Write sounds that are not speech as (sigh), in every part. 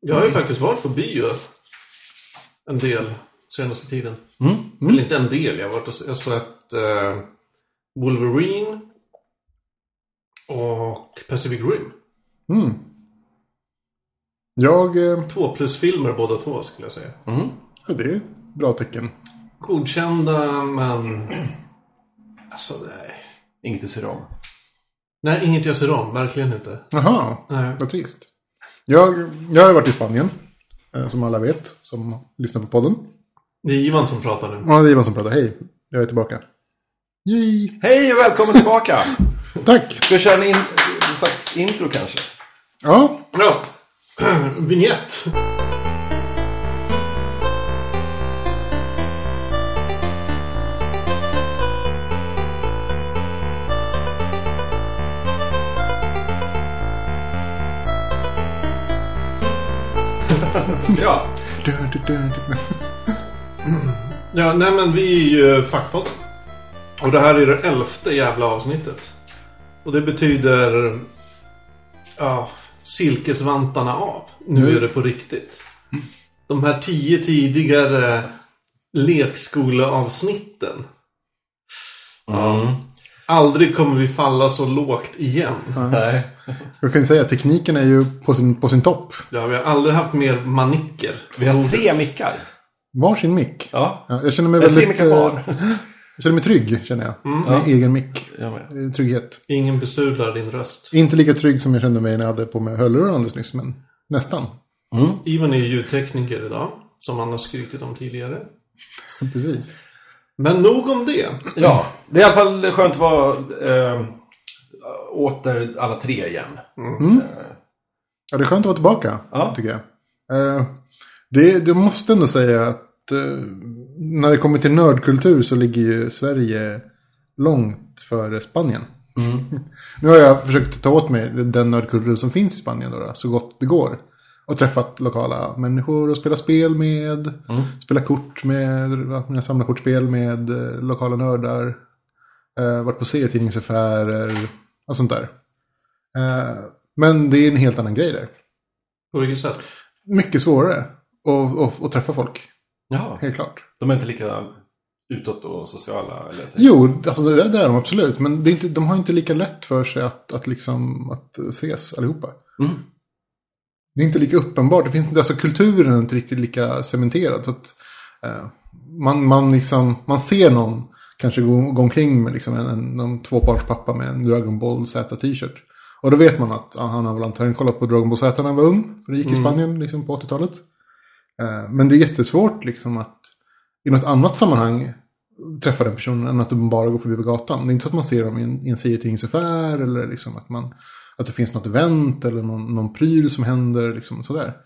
Jag har ju faktiskt varit på bio en del senaste tiden. Mm. Eller inte en del, jag har varit och jag såg ett eh, Wolverine och Pacific Rim. Mm. Jag... eh, Två plus filmer båda två skulle jag säga. Mm. Ja, det är ett bra tecken. Godkända men... (clears throat) Alltså nej. Inget att se om. Nej, inget jag ser om. Verkligen inte. Jaha, Nej. vad trist. Jag, jag har varit i Spanien. eh, Som alla vet, som lyssnar på podden. Det är Ivan som pratar nu. Ja, det är Ivan som pratar. Hej, jag är tillbaka. Yay! Hej och välkommen tillbaka! (laughs) Tack! Ska vi köra en, in, en slags intro kanske? Ja, Ja. (clears throat) Vignett. Ja. Du. Ja, nej men vi är ju Fackpodden. Och det här är det elfte jävla avsnittet. Och det betyder... Ja, silkesvantarna av. Nu Mm. är det på riktigt. De här tio tidigare lekskoleavsnitten. Mm. Aldrig kommer vi falla så lågt igen. Nej. Jag kan ju säga att tekniken är ju på sin, på sin topp. Ja, vi har aldrig haft mer manicker. Vi har tre mickar. Varsin mick. Ja. Ja, jag känner mig har tre väldigt... mickar eh, var. Jag känner mig trygg, känner jag. Med Ja. egen mick. Eh, Trygghet. Ingen besudlar din röst. Inte lika trygg som jag kände mig när jag hade på mig hörlurar alldeles nyss, men nästan. Ivan är ju ljudtekniker idag. Som han har skrytit om tidigare. Precis. Men nog om det. Ja, det är i alla fall skönt att vara eh, åter alla tre igen. Mm. Ja, det är skönt att vara tillbaka, Ja. tycker jag. Eh, det, det måste ändå säga att eh, när det kommer till nördkultur så ligger ju Sverige långt före Spanien. (laughs) Nu har jag försökt ta åt mig den nördkultur som finns i Spanien då, då, så gott det går. Och träffat lokala människor och spelat spel med. Spela kort med, jag samlar kortspel med eh, lokala nördar. Eh, varit på serietidningsaffärer och sånt där. Eh, men det är en helt annan grej där. På vilket sätt? Mycket svårare att, att, att träffa folk, Ja, helt klart. de är inte lika utåt och sociala. Eller typ. Jo, alltså det, det är de absolut. Men det är inte, de har inte lika lätt för sig att, att, liksom, att ses allihopa. Mm. Det är inte lika uppenbart. Det finns, inte- alltså, kulturen är inte riktigt lika cementerad. Så att, eh, man, man, liksom, man ser någon kanske gå, gå omkring med liksom en, en, någon tvåbarnspappa med en Dragon Ball Z-t-shirt. Och då vet man att ah, han har väl antagligen kollat på Dragon Ball Z när han var ung. För det gick i Spanien liksom, på 80-talet. Eh, men det är jättesvårt liksom, att i något annat sammanhang träffa den personen än att de bara går förbi på gatan. Det är inte så att man ser dem i en, i en serietidningsaffär eller liksom att, man, att det finns något event eller någon, någon pryl som händer. Liksom, sådär.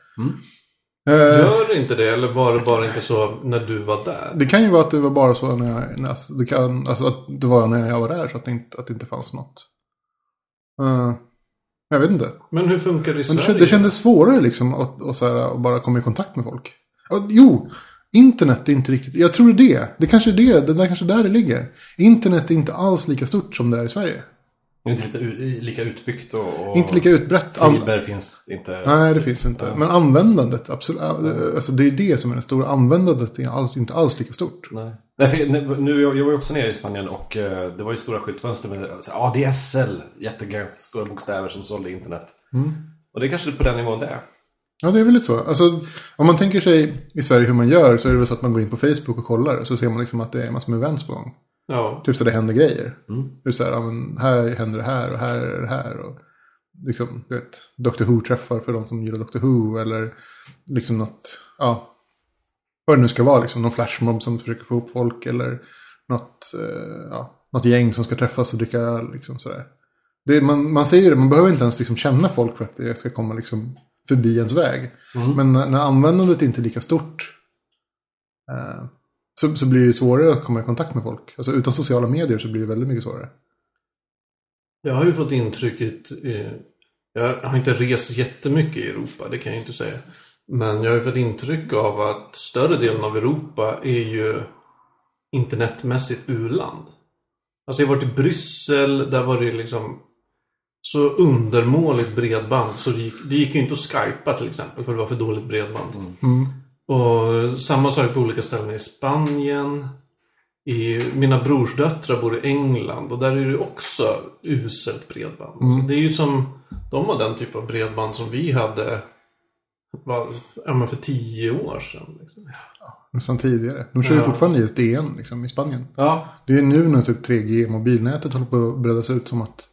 Eh, Gör inte det? Eller var det bara inte så när du var där? det kan ju vara att det var bara så när jag, alltså, det kan, alltså att det var när jag var där så att det inte, att det inte fanns något. Eh, jag vet inte. Men hur funkar det i Men det, Sverige? det kändes svårare liksom att, att, här, att bara komma i kontakt med folk. Jo, internet är inte riktigt... Jag tror det är det. Det kanske är det. Det där kanske är där det ligger. Internet är inte alls lika stort som det är i Sverige. Det är inte lika utbyggt och, och Inte lika utbrett. Fiber finns inte. Nej, det finns inte. Men användandet, absolut. Alltså, det är det som är det stora. Användandet är alls, inte alls lika stort. Nej. Nej, nu, jag jag var ju också nere i Spanien och eh, det var ju stora skyltfönster med ADSL, jättestora bokstäver som sålde internet. Och det är kanske på den nivån det är. Ja, det är väl lite så. Alltså, om man tänker sig i Sverige hur man gör så är det väl så att man går in på Facebook och kollar. Så ser man liksom att det är massor med events på gång. Ja. Typ så det händer grejer. Det är så här, ja, men här händer det här och här är det här. Och liksom, du vet, Doctor Who-träffar för de som gillar Doctor Who. Eller liksom något, ja, vad det nu ska vara. Liksom, någon flashmob som försöker få ihop folk. Eller något, eh, ja, något gäng som ska träffas och dricka öl. Liksom, sådär. Det, man, man säger det, man behöver inte ens liksom känna folk för att det ska komma liksom förbi ens väg. Men när, när användandet inte är lika stort eh, så, så blir det svårare att komma i kontakt med folk. Alltså utan sociala medier så blir det väldigt mycket svårare. Jag har ju fått intrycket, eh, jag har inte rest jättemycket i Europa, det kan jag inte säga. Men jag har ju fått intryck av att större delen av Europa är ju internetmässigt u-land. Alltså jag har varit i Bryssel, där var det liksom så undermåligt bredband. Så det gick, det gick ju inte att skypa till exempel för det var för dåligt bredband. Och samma sak på olika ställen i Spanien. I, mina brorsdöttrar bor i England och där är det också uselt bredband. Så det är ju som, de har den typ av bredband som vi hade var, ja, för tio år sedan. Liksom. Nästan tidigare. De kör ju Ja. fortfarande ISDN liksom, i Spanien. Ja, Det är nu när typ 3G-mobilnätet håller på att breddas ut som att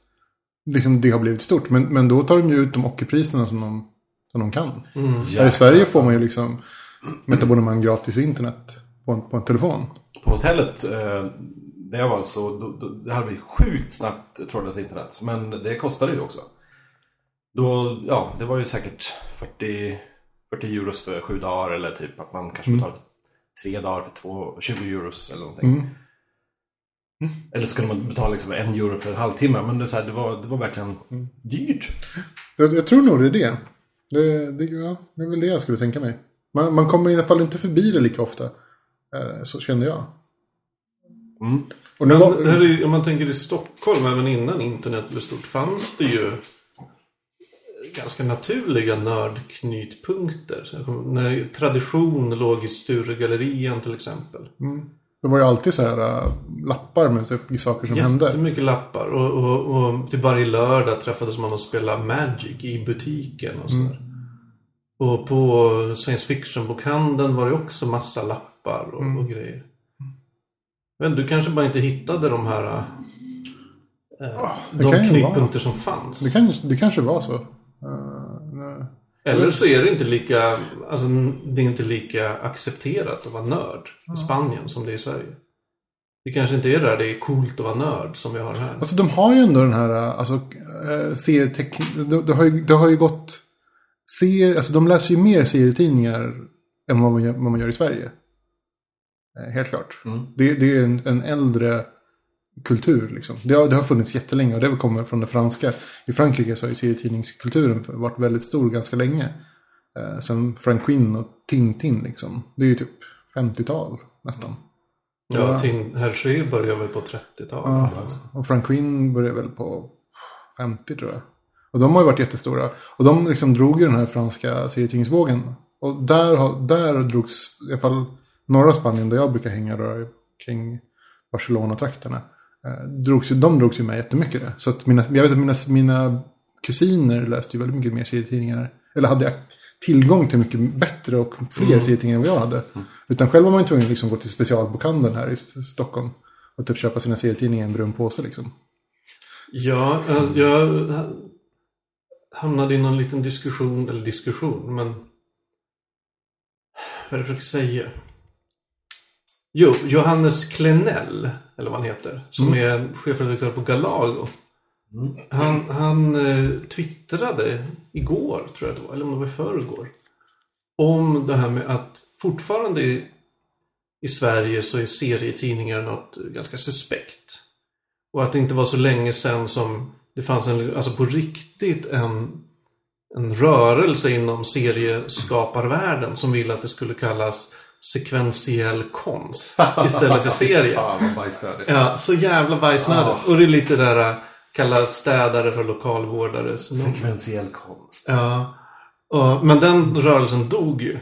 liksom, det har blivit stort. Men, men då tar de ju ut de ockerpriserna som de, som de kan. Här i Sverige får man ju liksom med ett abonnemang gratis internet på en, på en telefon. På hotellet eh, där jag var så då, då, hade vi sjukt snabbt trådlöst internet. Men det kostade ju också. Då, ja, det var ju säkert 40, 40 euros för sju dagar eller typ att man kanske betalar tre dagar för två, 20 euros eller någonting. Eller så kunde man betala liksom en euro för en halvtimme. Men det, så här, det, var, det var verkligen dyrt. Jag, jag tror nog det är det. Det, det, ja, det är väl det jag skulle tänka mig. Man, man kommer i alla fall inte förbi det lika ofta. Eh, Så kände jag. Mm. Och nu var, här i, om man tänker i Stockholm, även innan internet blev stort, fanns det ju ganska naturliga nördknytpunkter. När tradition låg i Sturegallerian till exempel. det var ju alltid så här äh, lappar med typ, saker som hände. Jättemycket lappar. Och, och, och till varje lördag träffades man och spelade Magic i butiken och sådär. Och på science fiction-bokhandeln var det också massa lappar och, och grejer. Men du kanske bara inte hittade de här äh, det de knytpunkter som fanns. Det, kan, det kanske var så. Eh, nej. Eller så är det inte lika, alltså, det är inte lika accepterat att vara nörd i Spanien som det är i Sverige. Det kanske inte är där det är coolt att vara nörd som vi har här. Alltså de har ju ändå den här, äh, alltså äh, serieteckn... Det, det, har ju, det har ju gått... Ser, alltså de läser ju mer serietidningar än vad man gör, vad man gör i Sverige. Eh, Helt klart. Mm. Det, det är en, en äldre kultur liksom. Det har, det har funnits jättelänge och det kommer från det franska. I Frankrike så har ju serietidningskulturen varit väldigt stor ganska länge. Eh, sen Frank Quinn och Tintin liksom. Det är ju typ 50-tal nästan. Ja, Tin Hergé började väl på 30-talet. Ja, och Frank Quinn började väl på 50 tror jag. Och de har ju varit jättestora. Och de liksom drog ju den här franska serietidningsvågen. Och där, har, där drogs, i alla fall norra Spanien där jag brukar hänga då, kring Barcelona-trakterna. Eh, drogs de drogs ju med jättemycket det. Så att mina, jag vet att mina, mina kusiner läste ju väldigt mycket mer serietidningar. Eller hade tillgång till mycket bättre och fler serietidningar än vad jag hade. Utan själv var man ju tvungen att liksom gå till specialbokhandeln här i Stockholm. Och typ köpa sina serietidningar i en brun påse liksom. Ja, jag, jag hamnade i någon liten diskussion, eller diskussion, men vad är det jag försöker säga? Jo, Johannes Klenell, eller vad han heter, som är chefredaktör på Galago. Han, han eh, twittrade igår, tror jag det var, eller om det var i förrgår. Om det här med att fortfarande i, i Sverige så är serietidningar något ganska suspekt. Och att det inte var så länge sedan som det fanns en, alltså på riktigt en, en rörelse inom serieskaparvärlden som ville att det skulle kallas sekventiell konst (laughs) istället för serie. Fan vad. Ja, så jävla bajsnödigt. Och det är lite där äh, kalla städare för lokalvårdare. Sekventiell konst. Ja. Och, men den rörelsen dog ju.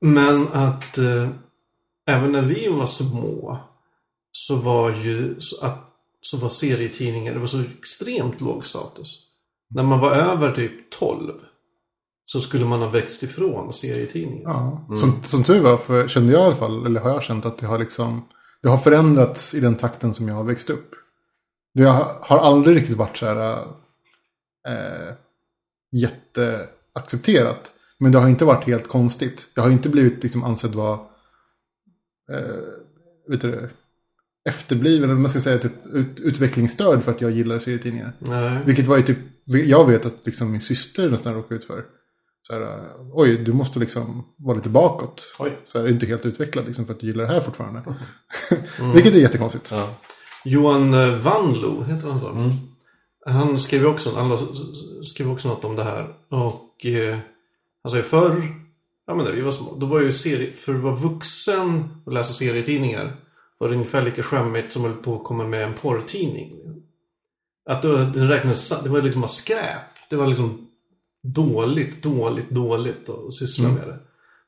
Men att eh, även när vi var små så var ju att, så var serietidningar, det var så extremt låg status. När man var över typ 12 så skulle man ha växt ifrån serietidningar. Ja, som, som tur var för, kände jag i alla fall, eller har jag känt att det har liksom det har förändrats i den takten som jag har växt upp. Det har, har aldrig riktigt varit så här eh, jätteaccepterat. Men det har inte varit helt konstigt. Jag har inte blivit liksom ansedd vara eh, vet du, det, efterbliven, eller man ska säga, typ ut, utvecklingsstörd för att jag gillar serietidningar. Nej. Vilket var ju typ, jag vet att liksom min syster nästan råkade ut för. Så här, oj, du måste liksom vara lite bakåt. Oj. Så här, inte helt utvecklad liksom, för att du gillar det här fortfarande. (laughs) Vilket är jättekonstigt. Ja. Johan Vanlo, heter han så? Han skrev också, han skrev också något om det här. Och eh, han säger förr, ja men när vi var små, då var ju serie, för att vara vuxen och läsa serietidningar var det ungefär lika skämmigt som höll på att komma med en porrtidning. Att det, räknades, det var liksom bara skräp. Det var liksom dåligt, dåligt, dåligt att syssla med det.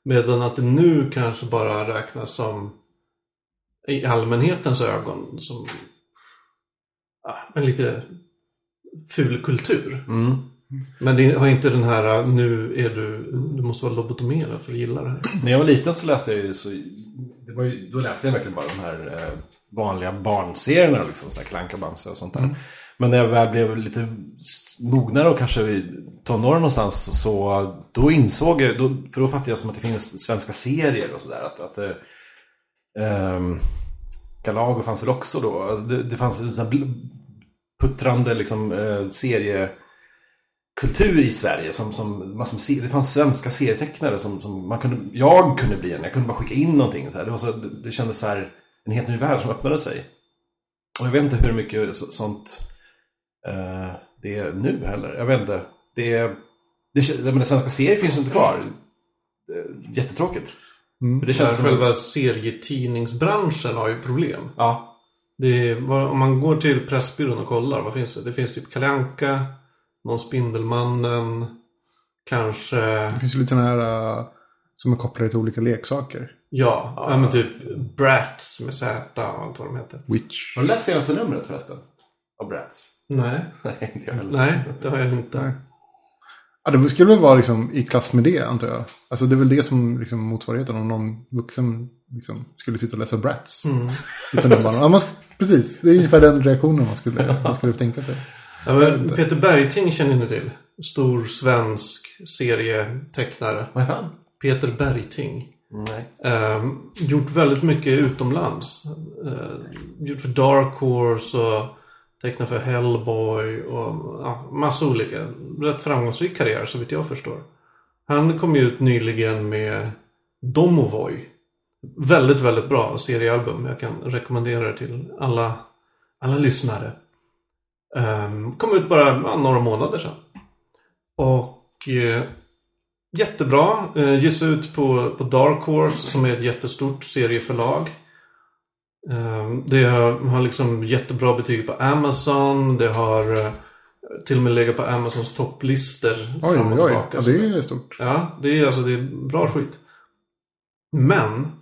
Medan att det nu kanske bara räknas som i allmänhetens ögon som ja, en lite ful kultur. Mm. Men det har inte den här nu är du, du måste vara lobotomerad för att gilla det här. När jag var liten så läste jag ju så... Var ju, då läste jag verkligen bara de här eh, vanliga barnserierna. Liksom, så här Klanka Bamse och sånt där. Men när jag väl blev lite mognare och kanske i tonåren någonstans. Så då insåg jag, då, för då fattade jag som att det finns svenska serier och sådär. Att, att, eh, ehm, Galago fanns väl också då. Alltså det, det fanns en puttrande liksom, eh, seriekultur i Sverige. Som, som, massor med se- det fanns svenska serietecknare som, som man kunde, jag kunde bli en. Jag kunde bara skicka in någonting. Så här. Det, var så, det, det kändes så här, en helt ny värld som öppnade sig. Och jag vet inte hur mycket så, sånt eh, det är nu heller. Jag vet inte. Det det, jag menar, svenska serier finns inte kvar. Jättetråkigt. Mm. För det Det känns som själva att, serietidningsbranschen har ju problem. Ja, Det är, om man går till Pressbyrån och kollar, vad finns det? Det finns typ Kalle Anka, någon Spindelmannen, kanske, Det finns ju lite sådana här uh, som är kopplade till olika leksaker. ja, ja. men typ Bratz med Z och allt vad de heter. Witch. har du läst senaste numret förresten? Av Bratz? Nej, (laughs) Nej, inte jag heller. nej, det har jag inte. Nej. Ja, det skulle väl vara liksom i klass med det, antar jag. Alltså det är väl det som liksom motsvarigheten om någon vuxen liksom, skulle sitta och läsa Bratz. Mm. Utan bara, ja, man, precis, det är ungefär den reaktionen man skulle, man skulle tänka sig. Ja, Peter Bergting känner ni till. Stor svensk serietecknare. Vad heter han? Peter Bergting. Nej. Eh, gjort väldigt mycket utomlands. Eh, gjort för Dark Horse och tecknat för Hellboy och ja, massa olika. Rätt framgångsrik karriär så vitt jag förstår. Han kom ju ut nyligen med Domovoj. Väldigt, väldigt bra seriealbum. Jag kan rekommendera det till alla, alla lyssnare. Um, kom ut bara ja, några månader sedan. Och eh, jättebra. Eh, ges ut på, på Dark Horse som är ett jättestort serieförlag. Eh, det har, har liksom jättebra betyg på Amazon. Det har eh, till och med legat på Amazons topplistor. Oj, fram och oj. tillbaka. Ja, det är stort. Ja, det är alltså det är bra skit. Men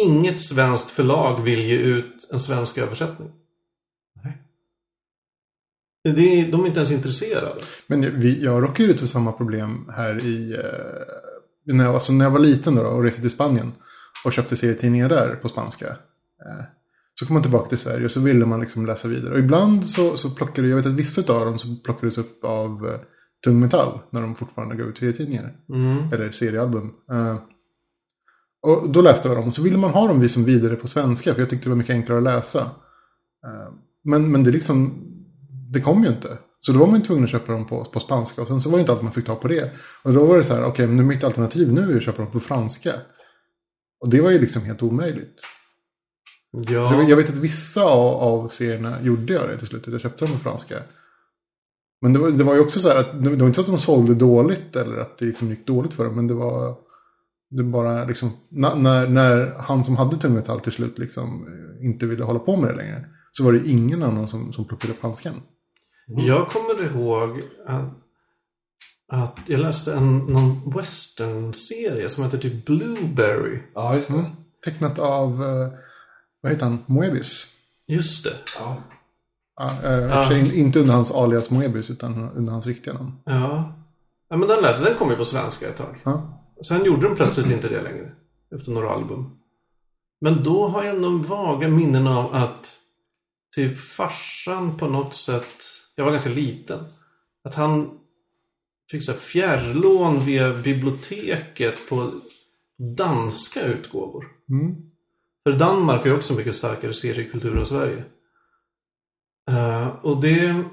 inget svenskt förlag vill ge ut en svensk översättning. Det är, de är inte ens intresserade. Men vi, jag råkade ju ut för samma problem här i... Eh, när, jag, alltså när jag var liten då, och reste till Spanien och köpte serietidningar där på spanska. Eh, så kom man tillbaka till Sverige och så ville man liksom läsa vidare. Och ibland så, så plockade, jag vet att vissa av dem så plockades upp av eh, tung metall när de fortfarande gav ut serietidningar. Mm. Eller seriealbum. Eh, och då läste jag dem och så ville man ha dem som vidare på svenska för jag tyckte det var mycket enklare att läsa. Eh, men, men det liksom, det kom ju inte. Så då var man ju tvungen att köpa dem på, på spanska och sen så var det inte alltid man fick ta på det. Och då var det så här, okej, men mitt alternativ nu är att köpa dem på franska. Och det var ju liksom helt omöjligt. Ja. Jag, jag vet att vissa av, av serierna gjorde jag det till slut. Jag köpte dem på franska. Men det var, det var ju också så här att det var inte så att de sålde dåligt eller att det liksom gick dåligt för dem. Men det var det bara liksom na, när, när han som hade tungmetall till slut liksom eh, inte ville hålla på med det längre. Så var det ingen annan som, som plockade upp handsken. Jag kommer ihåg att, att jag läste en, någon western-serie som heter typ Blueberry. Ja, just det. Mm. Tecknat av, eh, vad heter han, Moebius. Just det. Ja. Ja, för sig inte under hans alias Moebius utan under hans riktiga namn. Ja. ja men den läste Den kom ju på svenska ett tag. Ja. Sen gjorde de plötsligt inte det längre. Efter några album. Men då har jag ändå vaga minnen av att typ farsan på något sätt, jag var ganska liten, att han fick så här fjärrlån via biblioteket på danska utgåvor. Mm. För Danmark har ju också mycket starkare seriekultur än Sverige. Eh, och det...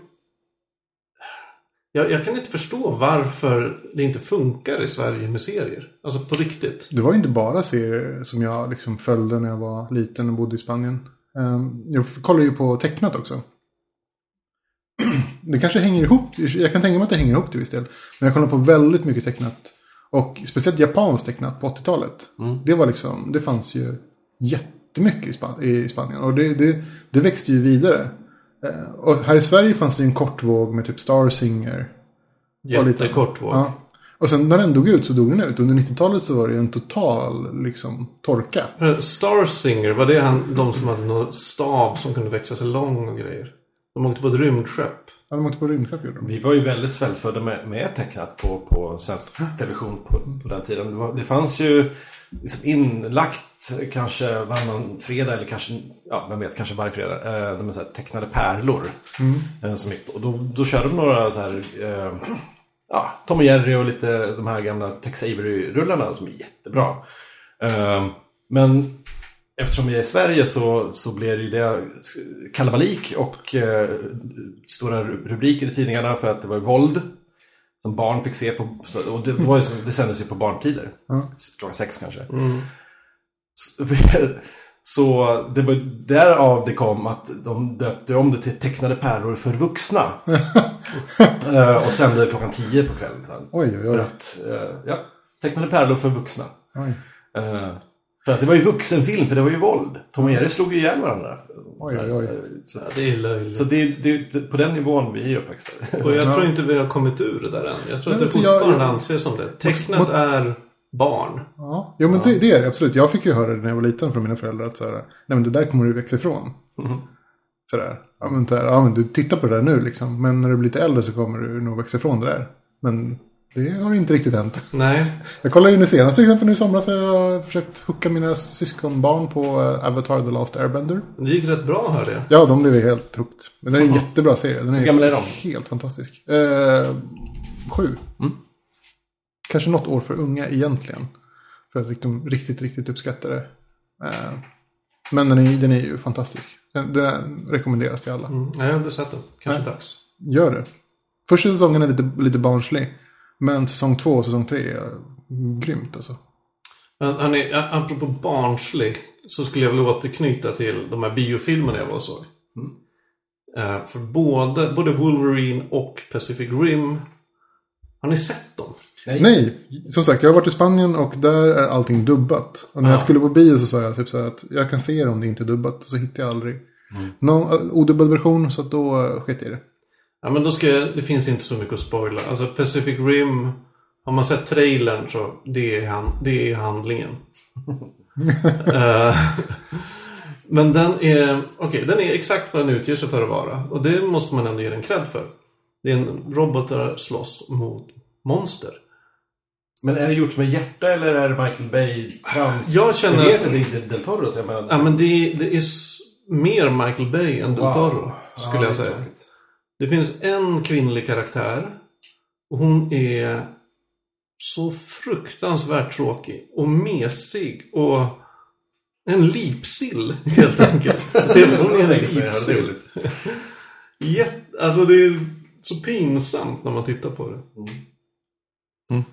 Jag, jag kan inte förstå varför det inte funkar i Sverige med serier. Alltså på riktigt. Det var ju inte bara serier som jag liksom följde när jag var liten och bodde i Spanien. Ehm, Jag kollar ju på tecknat också. (clears throat) Det kanske hänger ihop. Jag kan tänka mig att det hänger ihop till viss del. Men jag kollar på väldigt mycket tecknat. Och speciellt japanskt tecknat på 80-talet. Mm. Det var liksom, det fanns ju jättemycket i, Span- i Spanien. Och det, det, det växte ju vidare. Eh, och här i Sverige fanns det ju en kortvåg med typ Star Singer. Jättekort våg. Ja. Och sen när den dog ut så dog den ut. Under 90-talet så var det ju en total liksom, torka. Star Singer, var det han, de som hade någon stav som kunde växa sig lång och grejer? De åkte på ett rymdskepp. Ja, de åkte på rymdskepp gjorde de. Vi var ju väldigt svältfödda med, med tecknat på, på svensk television på, på den tiden. Det, var, det fanns ju liksom inlagt kanske varannan fredag eller kanske, ja vem vet, kanske varje fredag. Eh, de så här tecknade pärlor. Eh, som gick, och då, då körde de några så här, eh, ja, Tom och Jerry och lite de här gamla Tex Avery-rullarna som är jättebra. Eh, men Eftersom vi är i Sverige så, så blev det ju det kalabalik och eh, stora ru- rubriker i tidningarna för att det var våld. Som barn fick se på, och det, var ju, det sändes ju på barntider. Ja. Klockan sex kanske. Mm. Så, (laughs) så det var därav det kom att de döpte om det till tecknade pärlor för vuxna. (laughs) Eh, och sände klockan tio på kvällen. Oj, oj, För oj. att, eh, ja, tecknade pärlor för vuxna. oj. För att det var ju vuxenfilm, för det var ju våld. Tom och Jerry slog ju ihjäl varandra. Oj, oj, oj. Så, Ja, det är löjligt. så det, det, det, på den nivån vi är uppväxta. Och jag Ja. tror inte vi har kommit ur det där än. Jag tror Men att det jag- fortfarande jag- anses som det. Tecknat Mot- är barn. Ja, jo men Det, det är det absolut. Jag fick ju höra det när jag var liten från mina föräldrar att så här, nej men det där kommer du växa ifrån. Mhm. Sådär. Ja men, så här, ja men du tittar på det där nu liksom. Men när du blir lite äldre så kommer du nog växa ifrån det där. Men det har inte riktigt hänt. Nej. Jag kollade ju nu senast till exempel nu i somras har jag försökt hooka mina syskonbarn på eh, Avatar The Last Airbender. Det gick rätt bra hörde jag. Ja, de blev helt hooked. Men det är en jättebra serie. Den är Hur gamla är de? helt fantastisk. Eh, sju. Mm. Kanske något år för unga egentligen. För att de riktigt, riktigt uppskattar det. Eh, men den är, den är ju fantastisk. Den, den rekommenderas till alla. Mm. Nej, jag har inte sett den. Kanske Nej. dags. Gör det. Första säsongen är lite, lite barnslig. Men säsong två och säsong tre är grymt alltså. Men hörni, apropå barnslig. Så skulle jag vilja återknyta till de här biofilmerna jag var och såg. Eh, för både, både Wolverine och Pacific Rim. Har ni sett dem? Nej, som sagt jag har varit i Spanien och där är allting dubbat. Och när jag Ja. skulle på bio så sa jag typ så här att jag kan se det om det inte är dubbat. Så hittade jag aldrig någon eh, odubbad version så att då uh, sket jag i det. Ja men då ska jag, det finns inte så mycket att spoila. Alltså Pacific Rim. Har man sett trailern så det är, han, det är handlingen. (laughs) Eh, men den är, okej den är exakt vad den utger sig för att vara. Och det måste man ändå ge den cred för. Det är en robotar slåss mot monster. Men är det gjort med hjärta eller är det Michael Bay trams? Jag känner- Jag vet att det är Del Toro, så jag menar... Ja men det, det är mer Michael Bay än Del Wow. Toro. Skulle Ja, jag är säga. tråkigt. Det finns en kvinnlig karaktär. Och hon är så fruktansvärt tråkig och mesig och en lipsill helt enkelt. (laughs) Det är- hon är en lipsill. Jätte, alltså det är så pinsamt när man tittar på det. Mm.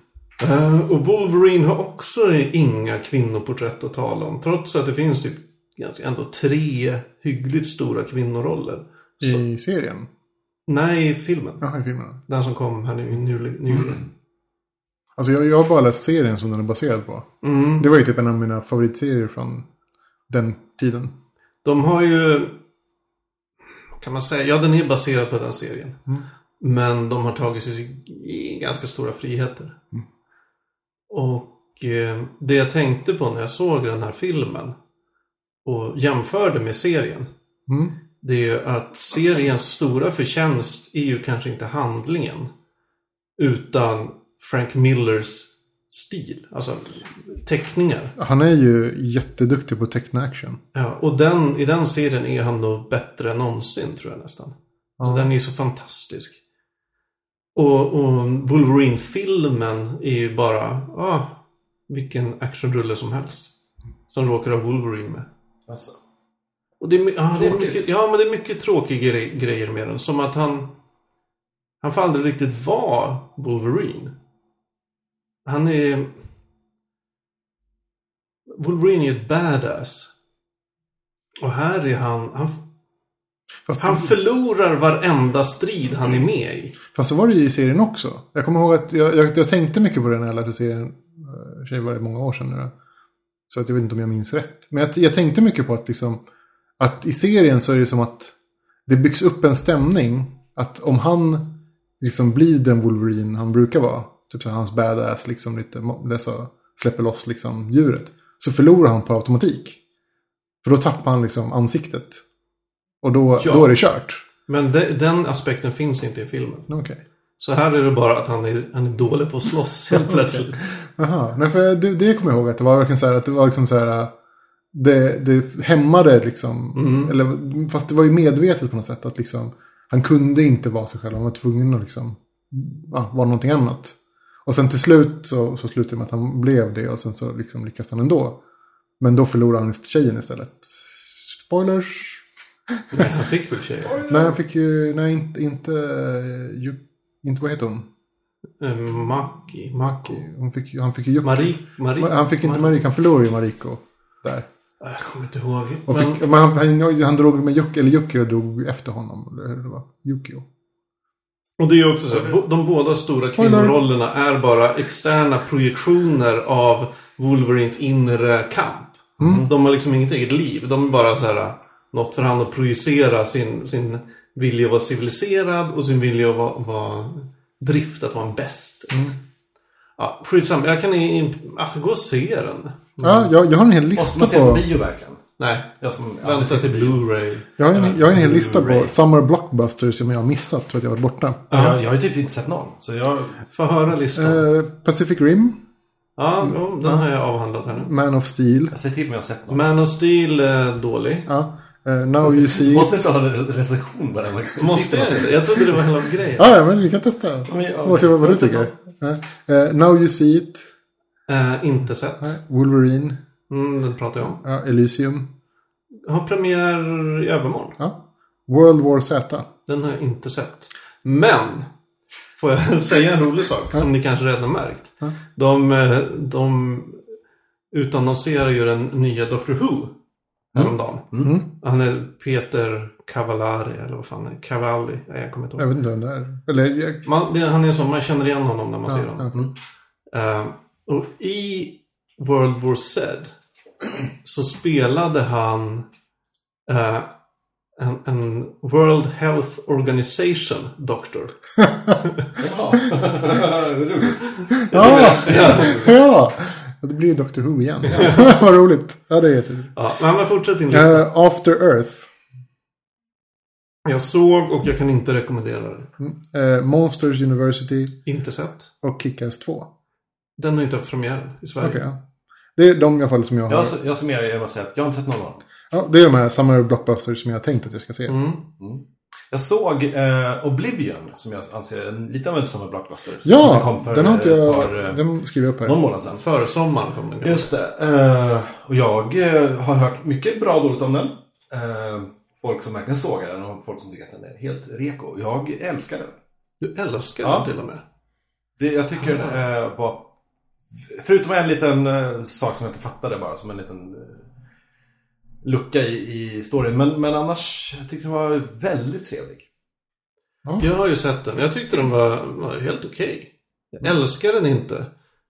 Eh, och Wolverine har också inga kvinnoporträtt att tala om. Trots att det finns typ ganska ändå tre hyggligt stora kvinnoroller. Så, I serien? Nej, i filmen. Jaha, i filmerna. Den som kom här nu nyligen. Alltså jag, jag har bara läst serien som den är baserad på. Mm. Det var ju typ en av mina favoritserier från den tiden. De har ju... Kan man säga? Ja, den är baserad på den serien. Mm. Men de har tagit sig i ganska stora friheter. Mm. Och eh, det jag tänkte på när jag såg den här filmen och jämförde med serien. Det är ju att seriens stora förtjänst är ju kanske inte handlingen. Utan Frank Millers stil. Alltså teckningar. Han är ju jätteduktig på att teckna action. Ja, och den, i den serien är han nog bättre än någonsin tror jag nästan. Ja. Den är så fantastisk. Och, och Wolverine-filmen är ju bara, ah, vilken actionrulle som helst. Som råkar ha Wolverine med. Alltså. Och det är, ja, det är mycket, ja, men det är mycket tråkiga gre- grejer med den. Som att han, han får aldrig riktigt vara Wolverine. Han är... Wolverine är ett badass. Och här är han, han Fast, han förlorar varenda strid han är med i. fast så var det ju i serien också. Jag kommer ihåg att jag, jag, jag tänkte mycket på det när jag läste serien. eh, Det var det många år sedan nu. Så att jag vet inte om jag minns rätt. Men jag, jag tänkte mycket på att liksom. Att i serien så är det som att. det byggs upp en stämning att om han liksom blir den Wolverine han brukar vara, typ så hans badass liksom lite, så, släpper loss liksom djuret, så förlorar han på automatik. För då tappar han liksom ansiktet. Och då, Ja. då är det kört. Men de, den aspekten finns inte i filmen. Okej. Så här är det bara att han är, han är dålig på att slåss helt (laughs) plötsligt. Jaha, nej för det, det kommer jag ihåg att det var verkligen så här att det var liksom så här. Det, det hämmade liksom. Mm. Eller, fast det var ju medvetet på något sätt att liksom. Han kunde inte vara sig själv, han var tvungen att liksom. Ja, vara någonting annat. Och sen till slut så, så slutade det med att han blev det och sen så liksom lyckades han ändå. Men då förlorade han tjejen istället. Spoilers. Han fick väl tjejer? Nej, han fick ju, nej inte, inte, ju, inte vad heter hon? Eh, Maki. Mako. Hon fick, ju- han fick ju Yuki. Marie. Marie. Han fick inte Mariko, han förlorade ju Mariko. Där. Jag kommer inte ihåg. Och Men, fick, men han, han, han drog med Yuki, eller Yuki drog efter honom. Eller hur det var. Yukio. och det är ju också så här, de båda stora kvinnorollerna är bara externa projektioner av Wolverines inre kamp. Mm. De har liksom inget eget liv. De är bara så här något för han att projicera sin, sin vilja att vara civiliserad och sin vilja att vara, vara drift att vara en bäst. Mm. Ja, skitsamma. Jag kan in, ah, gå och se den. Ja, jag, jag har en hel Måste lista man se på på... bio verkligen? Nej, Jag som vänta till Blu-ray. Jag har en, jag har en hel lista på. Summer Blockbusters som jag har missat för att jag varit borta. Jag, jag har ju typ inte sett någon. Så jag... Få höra listan. Eh, Pacific Rim, Ja, jo, den har jag avhandlat här nu. Man of Steel. Jag säger till om jag har sett någon. Man of Steel är dålig. Ja. Eh, Now You See Måste inte ha en recension på den. Måste jag inte? Jag trodde det var hela grejen. Ja, ja, men vi kan testa. Men Och se vad, vad du tycker. Ja. Eh, Now You See It. Eh, inte sett. Nej, Wolverine. Mm, den pratar jag om. Ja, Elysium. Har premiär i övermorgon. Ja. World War Z. Den har jag inte sett. Men! Får jag (laughs) säga en rolig sak som ni kanske redan märkt. Ja. De, eh, de utannonserar ju den nya Doctor Who häromdagen. Mm. Han är Peter Cavallari eller vad fan är det? Cavalli? Nej, jag kommer inte Jag ihåg. vet inte vem det är. Eller, jag, Man, det, han är som man känner igen honom när man ser ja, honom. ja. Eh, och i World War Z så spelade han eh, en, en World Health Organization doktor. (laughs) Ja, roligt. Ja, ja. Det blir ju Doctor Who igen. (laughs) Vad roligt. Ja, det är tur. Ja, men fortsätt din lista. Uh, After Earth. Jag såg och jag kan inte rekommendera den. Eh, Monsters University Inte sett. och Kick-Ass 2. Den har inte haft premiär i Sverige. Okej, ja. Det är de i alla fall som jag har. Jag, jag summerar genom att säga att jag har inte sett någon dem. Ja, det är de här Summer Blockbusters som jag har tänkt att jag ska se. Mm. Jag såg eh, Oblivion, som jag anser är en, lite av en samma blockbuster. Ja, för den har inte jag... par, eh, Den skriver jag upp här. någon månad sedan. Före sommaren kom den. Just det. Eh, och jag eh, har hört mycket bra och dåligt om den. Eh, folk som verkligen sågar den och folk som tycker att den är helt reko. Jag älskar den. Du älskar Ja. den till och med. Det, jag tycker den eh, var... Förutom en liten eh, sak som jag inte fattade bara, som en liten eh, lucka i, i storyn. Men, men annars, jag tyckte den var väldigt trevlig. Jag har ju sett den. Jag tyckte den var, var helt okej. Jag älskar den inte.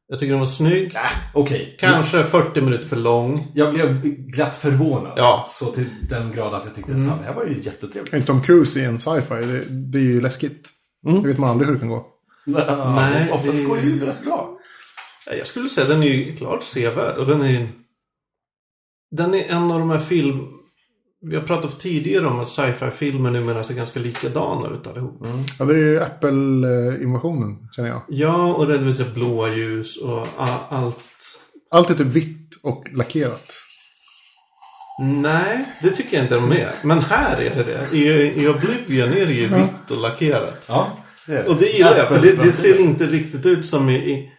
Jag tycker den var snygg. Okej. Kanske 40 minuter för lång. Jag blev glatt förvånad. Ja. Så till den grad att jag tyckte Mm. fan det här var ju jättetrevligt. En Tom Cruise i en sci-fi, det, det är ju läskigt. Mm. Det vet man aldrig hur det kan gå. (laughs) Nej, Oftast det- går det ju rätt bra. Jag skulle säga den är ju klart sevärd. Och den är... Den är en av de här film... Vi har pratat tidigare om att sci-fi-filmer numera ser ganska likadana ut allihop. Ja, det är ju Apple-invasionen, känner jag. Ja, och det är blåa ljus och allt. Allt är typ vitt och lackerat. Nej, det tycker jag inte de är. Men här är det det. I, i Oblivion är det ju vitt och lackerat. Ja, det är det. Och det gillar jag, för det, det ser inte riktigt ut som i, i,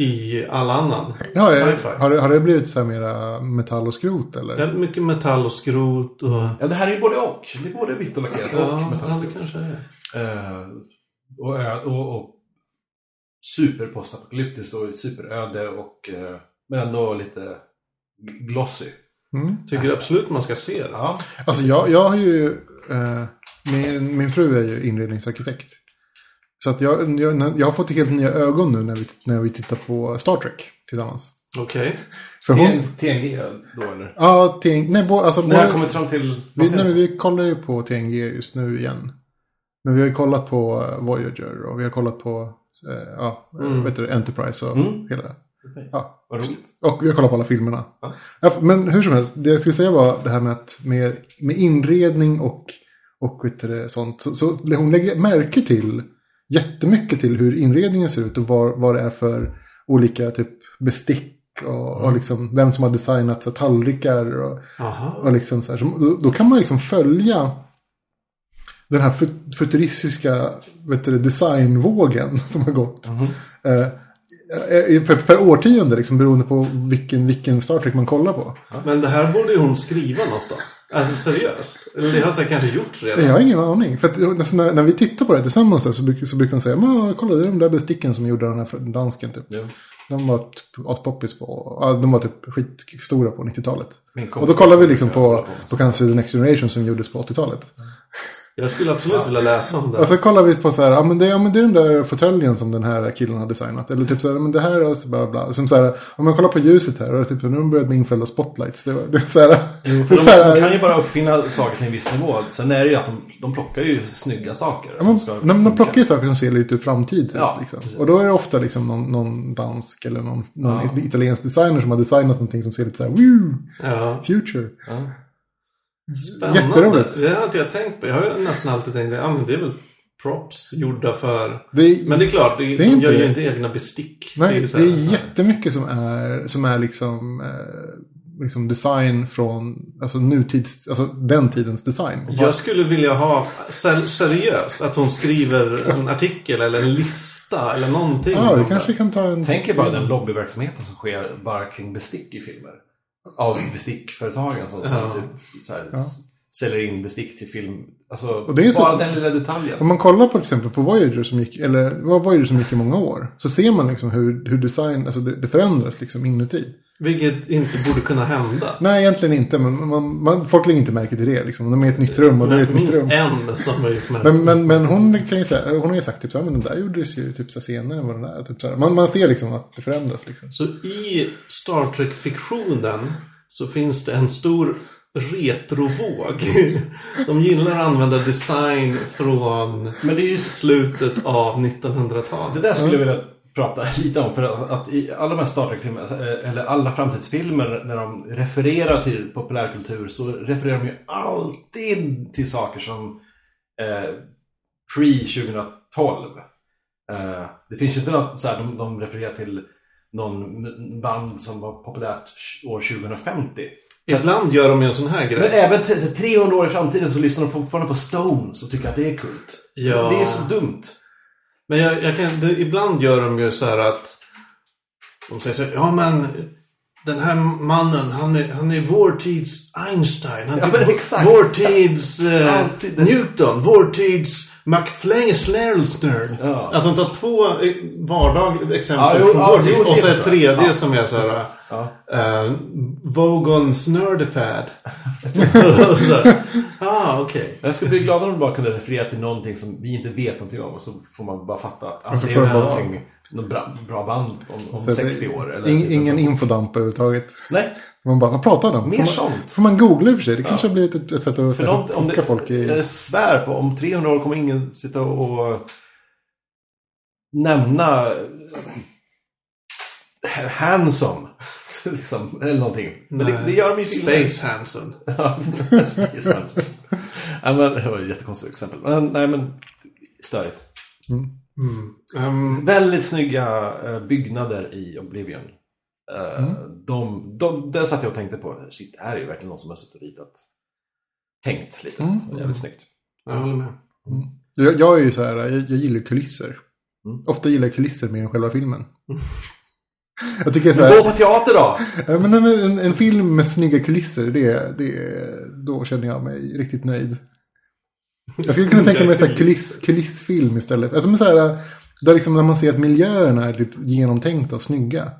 i all annan Ja, sci-fi. har, det, har det blivit så här mera metall och skrot eller? Det är mycket metall och skrot och... Ja, det här är ju både och. Det är både vitt och lackerat och Ja, ja, metallskrot. det kanske är. Eh, och, och, och superpostapokalyptiskt och superöde och eh, men ändå lite glossy. Mm. Tycker absolut man ska se det. Ja. Alltså jag, jag har ju... Eh, min, min fru är ju inredningsarkitekt. Så att jag, jag, jag har fått helt nya ögon nu när vi, när vi tittar på Star Trek tillsammans. Okej. TN- TNG då eller? ja, TNG, nej, bo, alltså, När bo, kommit fram till... vi, nej, vi kollar ju på TNG just nu igen. Men vi har ju kollat på eh, Voyager och vi har kollat på eh, ja, Mm. vet du, Enterprise och Mm. hela. Okej. Ja, Vad roligt. och vi har kollat på alla filmerna. Ja. Ja, men hur som helst, det jag skulle säga var det här med, att med, med inredning och, och vet du, sånt. Så, så hon lägger märke till jättemycket till hur inredningen ser ut och vad, vad det är för olika typ bestick och, och liksom vem som har designat så, tallrikar och, och liksom så här, så då, då kan man liksom följa den här fut- futuristiska vet du, designvågen (laughs) som har gått. Eh, eh, per, per årtionde, liksom, beroende på vilken, vilken Star Trek man kollar på. Men det här borde ju hon skriva något då. Alltså seriöst. Eller det har säkert kanske gjorts redan. Jag har ingen aning. För att, alltså, när, när vi tittar på det tillsammans så, brukar, så brukar de säga Men, kolla det är de där besticken som gjorde den här dansken. Typ. Ja. De var typ aspoppis på, de var typ skitstora på 90-talet. Min Och då kollar vi liksom hålla på, med på kanske The Next Generation som gjordes på 80-talet. Jag skulle absolut vilja läsa om det. Och så kollar vi på så här, ja men det, ja, men det är den där fåtöljen som den här killen har designat. Eller typ så här, men det här och så bla bla. Som så här, om man kollar på ljuset här, och typ, nu har de börjat med infällda spotlights. Det, det är så här, Jo, är (laughs) de, så här, de kan ju bara uppfinna saker till en viss nivå. Sen är det ju att de, de plockar ju snygga saker. Ja, ska de, de plockar ju saker som ser lite framtid ut. Ja, liksom. Och då är det ofta liksom någon, någon dansk eller någon, någon Ja. italiensk designer som har designat någonting som ser lite så här, woo, Ja. future. Spännande. Jätteroligt. Det har inte jag tänkt på. Jag har ju nästan alltid tänkt att ja, men det är väl props gjorda för... Det är, Men det är klart, det, Det är de gör ju det. inte egna bestick. nej, det så här- är jättemycket som är, som är liksom, eh, liksom design från alltså nutids, alltså den tidens design. Jag skulle vilja ha, ser, seriöst, att hon skriver en artikel eller en lista eller någonting. Ja, vi kanske det. kan ta en... Tänk er bara den lobbyverksamheten som sker bara kring bestick i filmer. Av bestickföretagen som, som Ja. typ så här, Ja. säljer in bestick till film. Alltså, det är så- bara den lilla detaljen. Om man kollar på exempel på Voyager som gick, eller Voyager som gick i många år. Så ser man liksom hur, hur design, alltså det, det förändras liksom inuti. Vilket inte borde kunna hända. Nej, egentligen inte. Men man, man, folk lägger inte märke till det. Liksom. De är i ett nytt rum och det är ett nytt rum. en som har gjort med Men, men, men hon, kan ju säga, hon har ju sagt typ så här, men den där gjordes ju typ så här senare än vad den där. Typ så här. Man, man ser liksom att det förändras. Liksom. Så i Star Trek-fiktionen så finns det en stor retrovåg. (laughs) De gillar att använda design från Men det är ju slutet av 1900-talet. Det där skulle jag vilja prata (laughs) lite om. För att- i alla de här Star Trek-filmer, alltså, eh, eller alla framtidsfilmer, när de refererar till populärkultur så refererar de ju alltid till saker som eh, pre-2012. Eh, det finns ju inte något så här, de, de refererar till någon band som var populärt år 2050. Ibland gör de ju en sån här Men grej. även t- 300 år i framtiden så lyssnar de fortfarande på Stones och tycker att det är kult. Ja. Det är så dumt. Men jag, jag kan, det, ibland gör de ju så här att de säger så här, ja men den här mannen, han är, han är vår tids Einstein. Han är Ja, exakt. vår tids eh, Alltid. Newton. Vår tids McFlane Ja. Att de tar två eh, vardag exempel Ja, jo, från ja, vår tid. Och så ett tredje Ja, som är så här. Ja. Uh, Vogons Nerdifad. (laughs) ah, okej. Jag skulle bli glad om de bara kunde referera till någonting som vi inte vet någonting om. Och så får man bara fatta att ah, det är någonting, något bra, bra band om, om Så det- 60 år. Eller ing, typ ingen infodamp överhuvudtaget. Nej, Man bara, vad pratar de om? Mer Får man, sånt. får man googla i och för sig? Det kanske blir ett, ett sätt att om det, folk i... jag svär på om 300 år kommer ingen sitta och nämna eh, Hanson. (laughs) liksom, eller någonting. Men det, det gör de filmen. Space Hansen. (laughs) Ja, Space Hanson. ja, men, det var ett jättekonstigt exempel. Men, nej, men störigt. Um, Väldigt snygga eh, byggnader i Oblivion. Eh, de, de, där satt jag och tänkte på, shit, här är ju verkligen någon som har suttit och ritat. Tänkt lite. Mm. Det Jävligt snyggt. jag håller med. Jag, jag är ju så här, jag, jag gillar kulisser. Mm. Ofta gillar jag kulisser mer än själva filmen. (laughs) jag tycker så Men här, gå på teater då! men en, en, en film med snygga kulisser, det, det, då känner jag mig riktigt nöjd. Jag skulle kunna tänka mig en kuliss, kulissfilm istället. Alltså, men så här, där liksom när man ser att miljöerna är typ genomtänkta och snygga.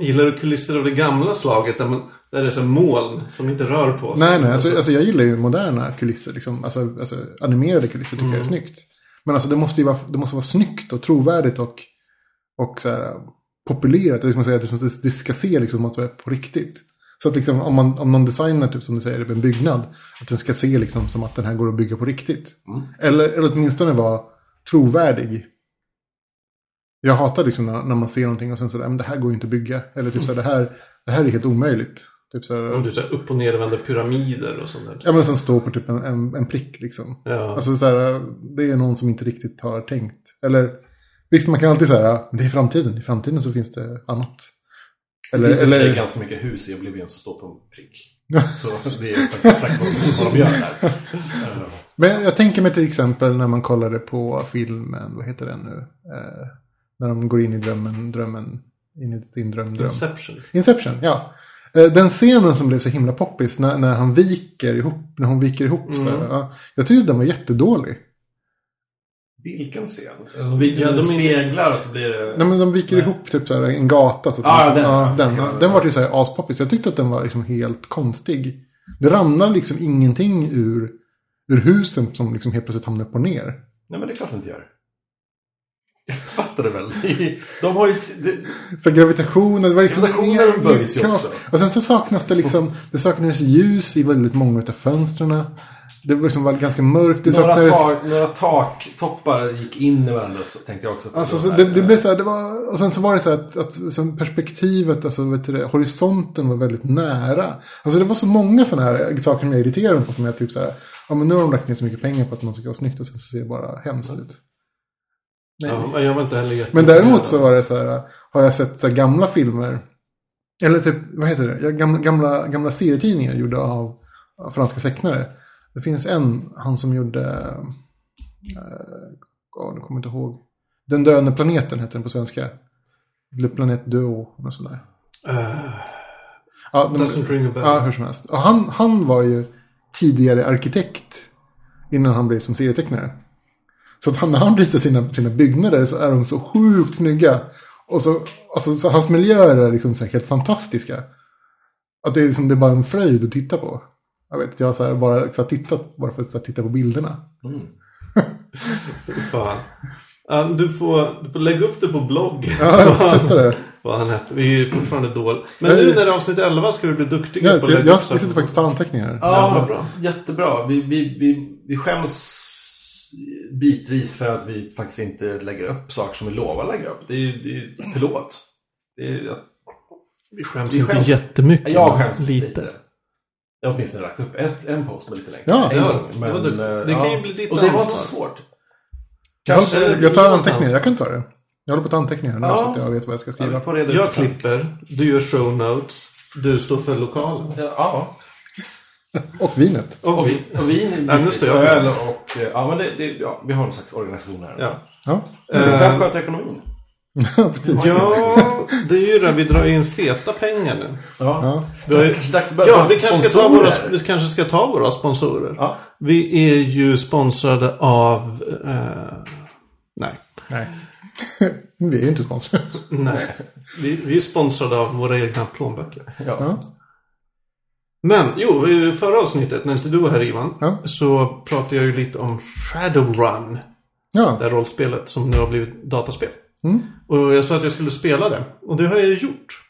Gillar du kulisser av det gamla slaget där, man, där det är så moln som inte rör på sig? Nej, nej, alltså, alltså jag gillar ju moderna kulisser. Liksom. Alltså, alltså animerade kulisser tycker jag är snyggt. Men alltså det måste ju vara, det måste vara snyggt och trovärdigt och, och så här, populerat. Att det, det ska se liksom att det är på riktigt. Så att liksom, om, man, om någon designar, typ som du säger, en byggnad. Att den ska se liksom som att den här går att bygga på riktigt. Mm. Eller, eller åtminstone vara trovärdig. Jag hatar liksom när, när man ser någonting och sen sådär, men det här går ju inte att bygga. Eller typ såhär, det här, det här är helt omöjligt. Typ såhär, Om du säger upp och nervända pyramider och sånt där. ja men som står på typ en, en, en prick liksom. Ja. Alltså så här, det är någon som inte riktigt har tänkt. Eller visst, man kan alltid säga, det är framtiden. I framtiden så finns det annat. Det Eller, finns eller... ganska mycket hus i Oblivion som står på en prick. (laughs) Så det är exakt vad de gör där. Eh, men jag tänker mig till exempel när man kollade på filmen, vad heter den nu? Eh, när de går in i drömmen, drömmen, in i sin drömdröm. Inception. Inception, ja. Eh, Den scenen som blev så himla poppis när, när han viker ihop, när hon viker ihop. Så här, Mm. ja, jag tyckte den var jättedålig. Vilken scen? De viker Ja, de är- speglar och så blir det... Nej men de viker Nej. ihop typ så här, en gata. Så att Ah, de- den. ja, den, ja, den var ju så här aspoppis. Jag tyckte att den var liksom helt konstig. Det ramlar liksom ingenting ur, ur husen som liksom helt plötsligt hamnar på ner. Nej men det är klart det inte gör. Jag fattar det väl. (laughs) De har ju... Det... Så gravitationen, det var liksom Gravitationen böjs ju också. Och sen så saknas det liksom, det saknades ljus i väldigt många av fönstren. Det var liksom ganska mörkt. Det Några, saknades... tak, några taktoppar gick in i varandra så tänkte jag också på. Alltså, det, det eh, blev så här, det var, och sen så var det så här att, att som perspektivet, alltså vet du det, horisonten var väldigt nära. Alltså det var så många sådana här saker som jag irriterade mig på som jag typ så här, ja men nu har de lagt ner så mycket pengar på att man ska vara snyggt och sen så ser det bara hemskt ut. Nej. Ja, men jag var inte heller jätte... Men däremot så var det så här, har jag sett så här gamla filmer, eller typ, vad heter det, gamla, gamla, gamla serietidningar gjorda av, av franska tecknare. Det finns en, han som gjorde, äh, oh, nu kommer inte ihåg, Den döende planeten heter den på svenska. Le Planet Duo, något sånt där. Uh, Ja, de, doesn't ring a bell. ja hur som helst. Och han, han var ju tidigare arkitekt innan han blev som serietecknare. Så att han, när han ritar sina, sina byggnader så är de så sjukt snygga. Och så, alltså, så hans miljöer är liksom så helt fantastiska. Att det är, liksom, det är bara en fröjd att titta på. Jag vet, jag har så här bara så här tittat bara för att så här titta på bilderna. Mm. (laughs) Fan. Ja, du, får, du får lägga upp det på blogg. (laughs) Ja, jag testade det. (laughs) Vad han hette. Vi är fortfarande dåliga. Men nu när det är avsnitt 11 ska vi bli duktiga Ja, på att jag, lägga jag, upp saker sitter faktiskt och tar anteckningar. Ja, bra. jättebra. Vi, vi, vi, vi skäms bitvis för att vi faktiskt inte lägger upp saker som vi lovar lägga upp. Det är, är förlåt. Det är, Vi skäms Vi inte skäms- jättemycket. jag skäms lite. Jag har åtminstone lagt upp ett, en post med lite längre. Ja. en Ja, gång. det var Men, eh, Det kan ju bli ditt Och det var inte så svårt. Jag, Kanske det jag tar anteckningar, jag kan ta det. Jag håller på att anteckningar nu Ja. så att jag vet vad jag ska Ja, skriva. ut Jag sen. klipper, du gör show notes, du står för lokalen. Ja. Och vinet. Och Och, vi, vi, och vin, Ja, nu står jag öl och... eh, Ja, men det, det, ja, vi har en slags organisation här. ja. Ja, Vem sköter ekonomin? Ja (laughs) precis. ja, det är ju det. Vi drar in feta pengar nu. Ja. Ja. Det är kanske dags att börja Ja, vi kanske, ska ta våra, sponsorer. vi kanske ska ta våra sponsorer. Ja. Vi är ju sponsrade av... Eh, nej. Nej. (laughs) Vi är ju inte sponsrade. Nej. Vi, vi är sponsrade av våra egna plånböcker. Ja. Ja. Men jo, i förra avsnittet när inte du var här Ivan. Ja. Så pratade jag ju lite om Shadowrun. Ja. Det här rollspelet som nu har blivit dataspel. Mm. Och jag sa att jag skulle spela det. Och det har jag gjort.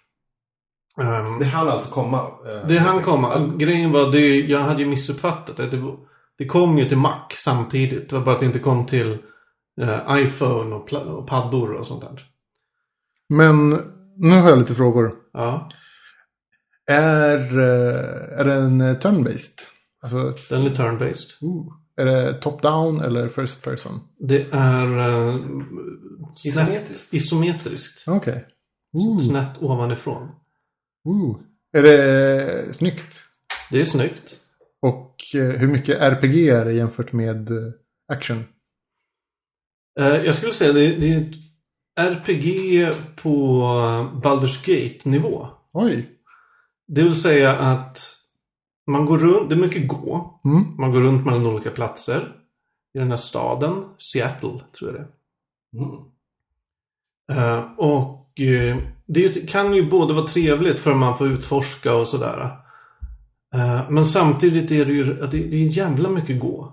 Ehm, Det hann alltså komma. eh, det hann komma. Grejen var, det, jag hade ju missuppfattat det. Det, kom ju till Mac samtidigt. Det var bara att det inte kom till eh, iPhone och, och paddor och sånt där. Men nu har jag lite frågor. Ja, Är, eh, är den turn-based? Alltså, den är turn-based. är det top-down eller first person? Det är Isometriskt. isometriskt. Okej. Ooh. Snett ovanifrån. Ooh. Är det snyggt? Det är snyggt. Och eh, hur mycket RPG är det jämfört med eh, action? Eh, jag skulle säga det, det är ett RPG på Baldur's Gate-nivå. Oj. Det vill säga att man går runt, det är mycket gå. Mm. Man går runt mellan olika platser. I den här staden, Seattle tror jag det är. Mm. Eh, och eh, det kan ju både vara trevligt för att man får utforska och sådär. Eh, men samtidigt är det ju det, är jävla mycket gå.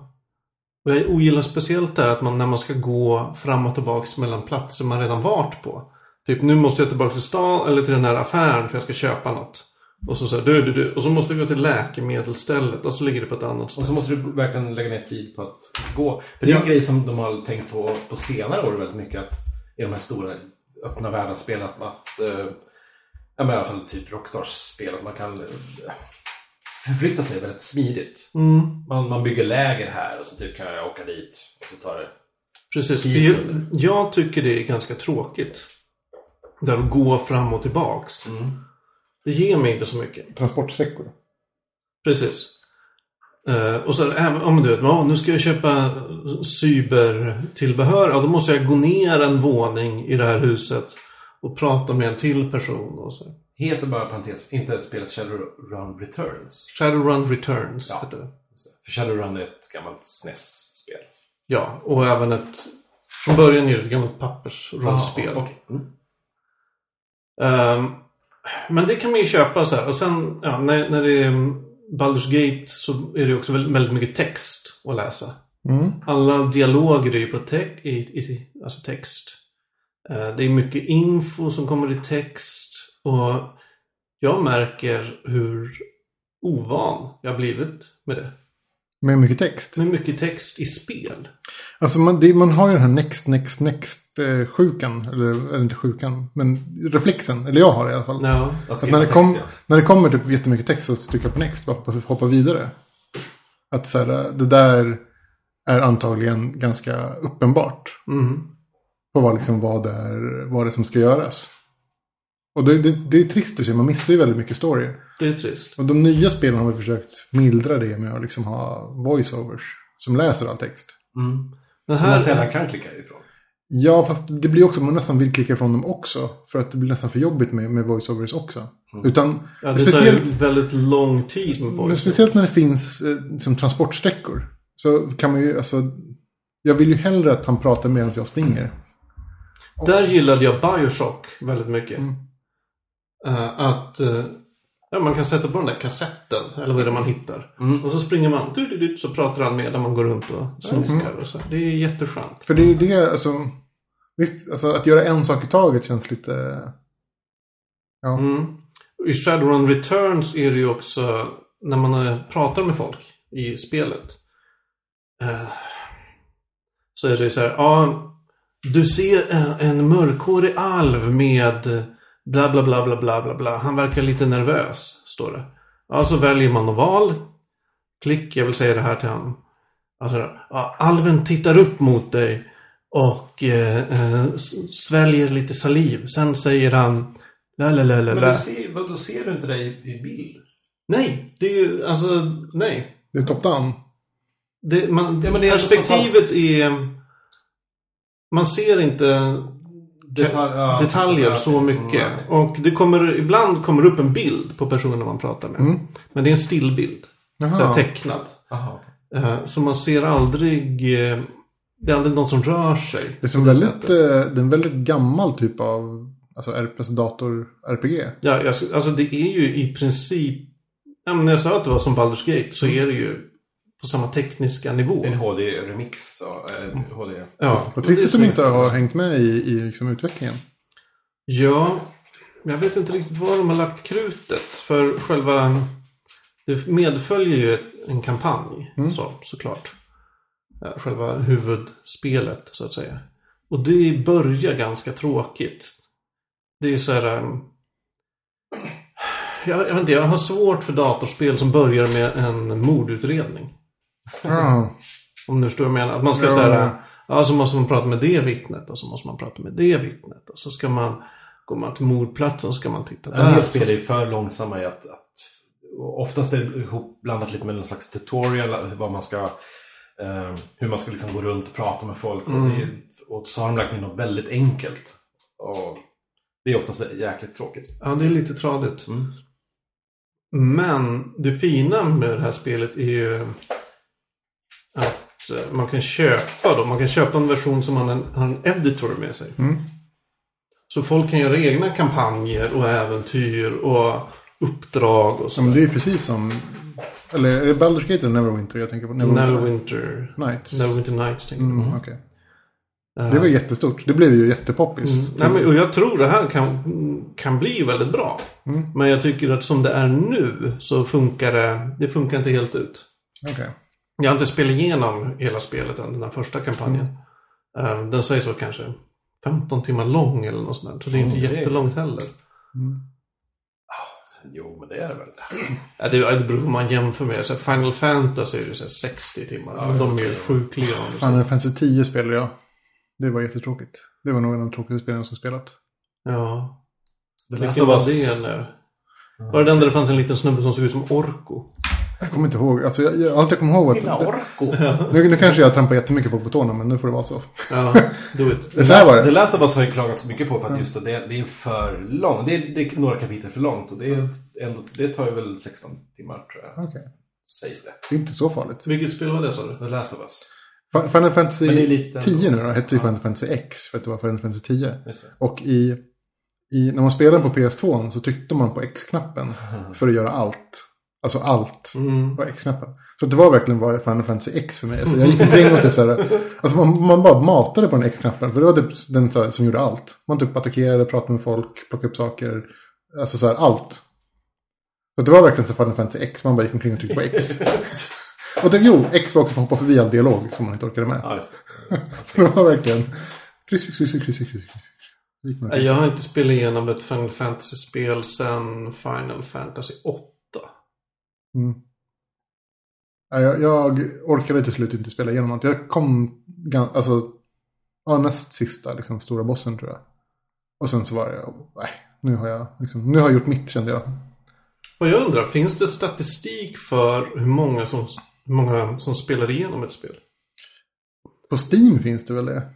Och jag ogillar speciellt det här att man när man ska gå fram och tillbaks mellan platser man redan varit på. Typ nu måste jag tillbaka till stan eller till den här affären för jag ska köpa något. Och så säger du, du, du. Och så måste jag gå till läkemedelsstället och så ligger det på ett annat Och ställe. så måste du verkligen lägga ner tid på att gå. För det är en Ja. grej som de har tänkt på på senare år väldigt mycket. Att i de här stora öppna världsspel att, att eh, ja, men i alla fall typ Rockstars spel, att man kan eh, förflytta sig väldigt smidigt. Mm, Man, man bygger läger här och så typ kan jag åka dit och så tar det... precis. Jag, jag tycker det är ganska tråkigt. Där att gå fram och tillbaks. Det ger mig inte så mycket. Transportsträckor. Precis. Eh, och så även om du vet, ja, nu ska jag köpa cybertillbehör. Ja, då måste jag gå ner en våning i det här huset. Och prata med en till person. Och så. Heter bara parentes, inte spelet Shadowrun Returns. Shadowrun Returns Ja. heter det. Det. För Shadowrun är ett gammalt SNES-spel. Ja, och även ett... Från början är det ett gammalt pappersrollspel. Ah, okej. mm. Ehm, men det kan man ju köpa så här. Och sen ja, när, när det är Baldur's Gate så är det också väldigt, mycket text att läsa. Mm. Alla dialoger är ju på te- i, i, alltså text. Eh, det är mycket info som kommer i text. Och jag märker hur ovan jag har blivit med det. Med mycket text. Med mycket text i spel. Alltså man, det, man har ju den här next, next, next eh, sjukan. Eller, eller inte sjukan, men reflexen. Eller jag har det i alla fall. Ja. Att när, det text, kom, ja. när det kommer typ jättemycket text så trycker jag på next och hoppa, hoppa vidare. Att så här, det där är antagligen ganska uppenbart. Mm. På vad, liksom, vad, det är, vad det är som ska göras. Och det, det, det är trist att se, man missar ju väldigt mycket story. Det är trist. Och de nya spelen har väl försökt mildra det med att liksom ha voiceovers. Som läser all text. Mm. Den Som man här, sällan kan klicka ifrån. Ja, fast det blir också, man nästan vill klicka från dem också. För att det blir nästan för jobbigt med, med voiceovers också. Utan, ja, det tar speciellt, ju väldigt lång tid med men voice. speciellt när det finns eh, som transportsträckor. Så kan man ju, alltså, jag vill ju hellre att han pratar medan jag springer. Där gillade jag Bioshock väldigt mycket. Mm. Eh, att eh, ja, man kan sätta på den där kassetten, eller vad är det man hittar. Mm. Och så springer man, du, du, du, så pratar han med när man går runt och snuskar. Och så. Det är jätteskönt. För det är det, alltså, visst, alltså att göra en sak i taget känns lite... Ja. Mm. I Shadowrun Returns är det ju också när man eh, pratar med folk i spelet. eh, så är det ju så här, ja, du ser en, en mörkhårig alv med bla bla bla bla bla bla bla. Han verkar lite nervös, står det. Ja, så väljer man och val. Klick, jag vill säga det här till honom. Alltså, ja, alven tittar upp mot dig och eh, eh, sväljer lite saliv. Sen säger han la la la la Men du ser, ser du inte det i, i bild? Nej, det är ju alltså nej. Det är top-down. Det, man, Ja, men det är perspektivet pass- är... Man ser inte Detalj- ja, detaljer ja, så mycket. nej. Och det kommer, ibland kommer upp en bild på personen man pratar med. Mm. Men det är en stillbild. Så tecknad. Aha. Eh, Så man ser aldrig... eh, Det är aldrig någon som rör sig. Det är, som väldigt, eh, det är en väldigt gammal typ av alltså, alltså dator-RPG. Ja, alltså det är ju i princip... Ja, när jag sa att det var som Baldur's Gate så är det ju på samma tekniska nivå. En HD-remix. HD. Ja, Vad trist att de som inte har hängt med i, i liksom, utvecklingen. Ja, jag vet inte riktigt var de har lagt krutet. För själva... Det medföljer ju ett, en kampanj, Mm. så, såklart. Själva huvudspelet, så att säga. Och det börjar ganska tråkigt. Det är så här... um, Jag, jag vet inte, jag har svårt för datorspel som börjar med en mordutredning. Ja. Om du förstår vad jag menar. Att man ska Ja. säga, ja så måste man prata med det vittnet och så måste man prata med det vittnet. Och så ska man, går man till mordplatsen så ska man titta En del där. spel är för långsamma i att, att oftast är det ihopblandat lite med någon slags tutorial, vad man ska, eh, hur man ska liksom gå runt och prata med folk. Och, det, är- och så har de lagt in något väldigt enkelt. Och det är oftast jäkligt tråkigt. Ja, det är lite tradigt. Mm. Men det fina med det här spelet är ju man kan köpa då. Man kan köpa en version som har en, en editor med sig. Mm. Så folk kan göra egna kampanjer och äventyr och uppdrag och Ja, men så. det är precis som... Eller är det Baldur's Gate eller Neverwinter? Jag tänker på Neverwinter Neverwinter, Nights. Neverwinter Nights tänker. Mm, okej. Eh, Det var jättestort. Det blev ju jättepoppis. Mm. Nej, men, och jag tror det här kan, kan bli väldigt bra. Mm. Men jag tycker att som det är nu så funkar det, det funkar inte helt ut. Okej. Jag har inte spelat igenom hela spelet än, den här första kampanjen. Eh, Den sägs vara kanske 15 timmar lång eller något sånt där. Så det är inte Mm, det är- jättelångt heller. Jo, men det är det väl. Ja, det, det beror på man jämför med. Så Final Fantasy är ju så här 60 timmar. Ja, de är ju sjukliga. Final Fantasy 10 spelade jag. Det var jättetråkigt. Det var nog en av de tråkigaste spelen som spelat. Ja. Det Vilken var det nu? Var det den där det fanns en liten snubbe som såg ut som Orko? Jag kommer inte ihåg. Alltså, jag, jag, allt jag kommer ihåg var Lilla att... Orko. Nu, nu kanske jag trampar jättemycket folk på tårna, men nu får det vara så. Ja, do it. Det så här var det. The Last of Us har ju klagats mycket på för att just det, det är för långt. Det är, det är några kapitel för långt och det, är ändå, det tar ju väl 16 timmar tror jag. Okej. Sägs det. Det är inte så farligt. Vilket spel var det sa du? The Last of Us. Final Fantasy Men det är lite- 10 nu då, hette ju Final Fantasy X för att det var Final Fantasy 10. Just det. Och i, i, när man spelade på PS2 så tryckte man på X-knappen (laughs) för att göra allt. Alltså allt Mm. var X-knappen. Så det var verkligen vad Final Fantasy X för mig. Alltså jag gick omkring och typ så här, alltså man, man bara matade på den X-knappen. För det var typ den här, som gjorde allt. Man typ attackerade, pratade med folk, plockade upp saker. Alltså så här allt. Så det var verkligen så Final Fantasy X, man bara gick omkring och tryckte på X. och det, jo, X var också för att hoppa förbi all dialog som man inte orkade med. Ja, det. (laughs) Så det var verkligen... Kryss, kryss, kryss, kryss, kryss, kryss, Jag har inte spelat igenom ett Final Fantasy-spel sedan Final Fantasy 8. Mm. Ja, jag, jag orkade till slut inte spela igenom allt. Jag kom alltså, ja, näst sista liksom, stora bossen tror jag. Och sen så var det, nej, nu har jag, liksom, nu har jag gjort mitt kände jag. Och jag undrar, finns det statistik för hur många som, hur många som spelar igenom ett spel? På Steam finns det väl det?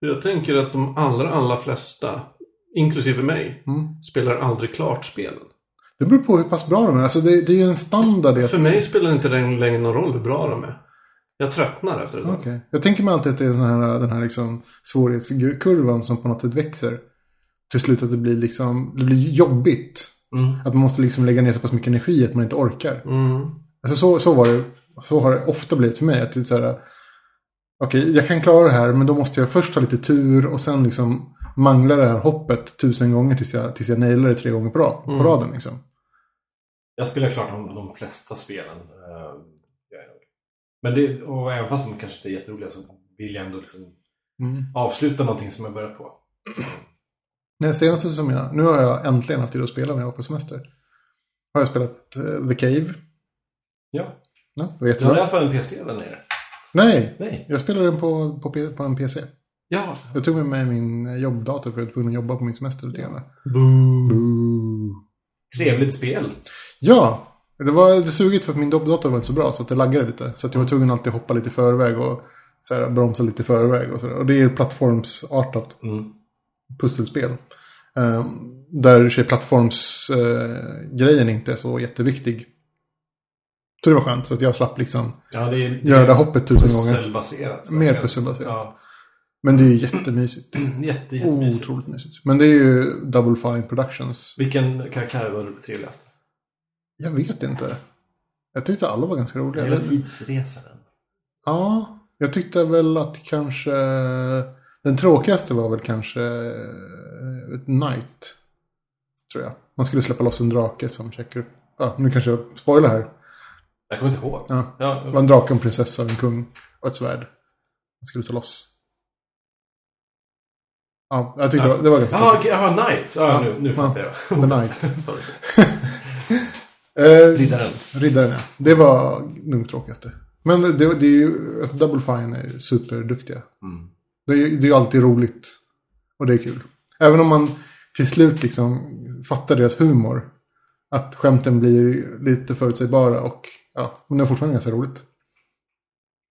Jag tänker att de allra, allra flesta, inklusive mig, Mm. spelar aldrig klart spelen. Det beror på hur pass bra de är. Alltså det, det är ju en standard. Det. För mig spelar det inte längre någon roll hur bra de är. Jag tröttnar efter ett tag. Okej. Jag tänker mig alltid att det är den här, den här liksom svårighetskurvan som på något sätt växer. Till slut att det blir liksom, det blir jobbigt. Mm. Att man måste liksom lägga ner så pass mycket energi att man inte orkar. Mm. Alltså så, så var det. Så har det ofta blivit för mig. Att det är så här, okej, jag kan klara det här, men då måste jag först ha lite tur och sen liksom mangla det här hoppet tusen gånger tills jag, tills jag nailar det tre gånger på, rad, Mm. på raden. Liksom. Jag spelar klart de, de flesta spelen. eh. Men det, och även fast de kanske inte är jätteroliga så vill jag ändå liksom Mm. avsluta någonting som jag börjat på. (clears throat) Det senaste som jag, nu har jag äntligen haft tid att spela när jag var på semester. Har jag spelat eh, The Cave. Ja. Ja, det var Du har i jättebra. alla fall en PS3 där nere. Nej, Nej. jag spelade den på, på, på en PC. Ja. Jag tog med mig min jobbdator för jag var tvungen att jobba på min semester lite grann. Trevligt spel. Ja, det var det sugigt för att min jobbdator var inte så bra så att det laggade lite. Så att jag var tvungen att alltid hoppa lite i förväg och så här, bromsa lite i förväg. Och, så där. och det är ju plattformsartat Mm. pusselspel. Eh, där i och för sig plattformsgrejen inte är så jätteviktig. Så det var skönt, så att jag slapp liksom Ja, det är, göra det hoppet tusen gånger. pusselbaserat. Mer pusselbaserat. Ja. Men det är ju jättemysigt. (clears throat) Jätte, jättemysigt. Otroligt mysigt. Men det är ju Double Fine Productions. Vilken karaktär var det trevligast? Jag vet inte. Jag tyckte alla var ganska roliga. Hela tidsresaren. Ja, jag tyckte väl att kanske... Den tråkigaste var väl kanske eh, ett Knight. Tror jag. Man skulle släppa loss en drake som checkar upp. Ja, nu kanske jag spoilar här. Jag kommer inte ihåg. Ja. Ja, Det var en drake, en prinsessa en kung. Och ett svärd. Man skulle ta loss. Ja, jag tyckte det var, det var ganska Jaha, okej, jaha, Knight. Ja, Ja, nu, nu ja. fattar jag. The Knight. (laughs) Sorry. (laughs) Eh, Riddaren. Riddaren, ja. Det var nog tråkigaste. Men det, det är ju, alltså Double Fine är ju superduktiga. Mm. Det är det är ju alltid roligt. Och det är kul. Även om man till slut liksom fattar deras humor. Att skämten blir lite förutsägbara och ja, men det är fortfarande ganska roligt.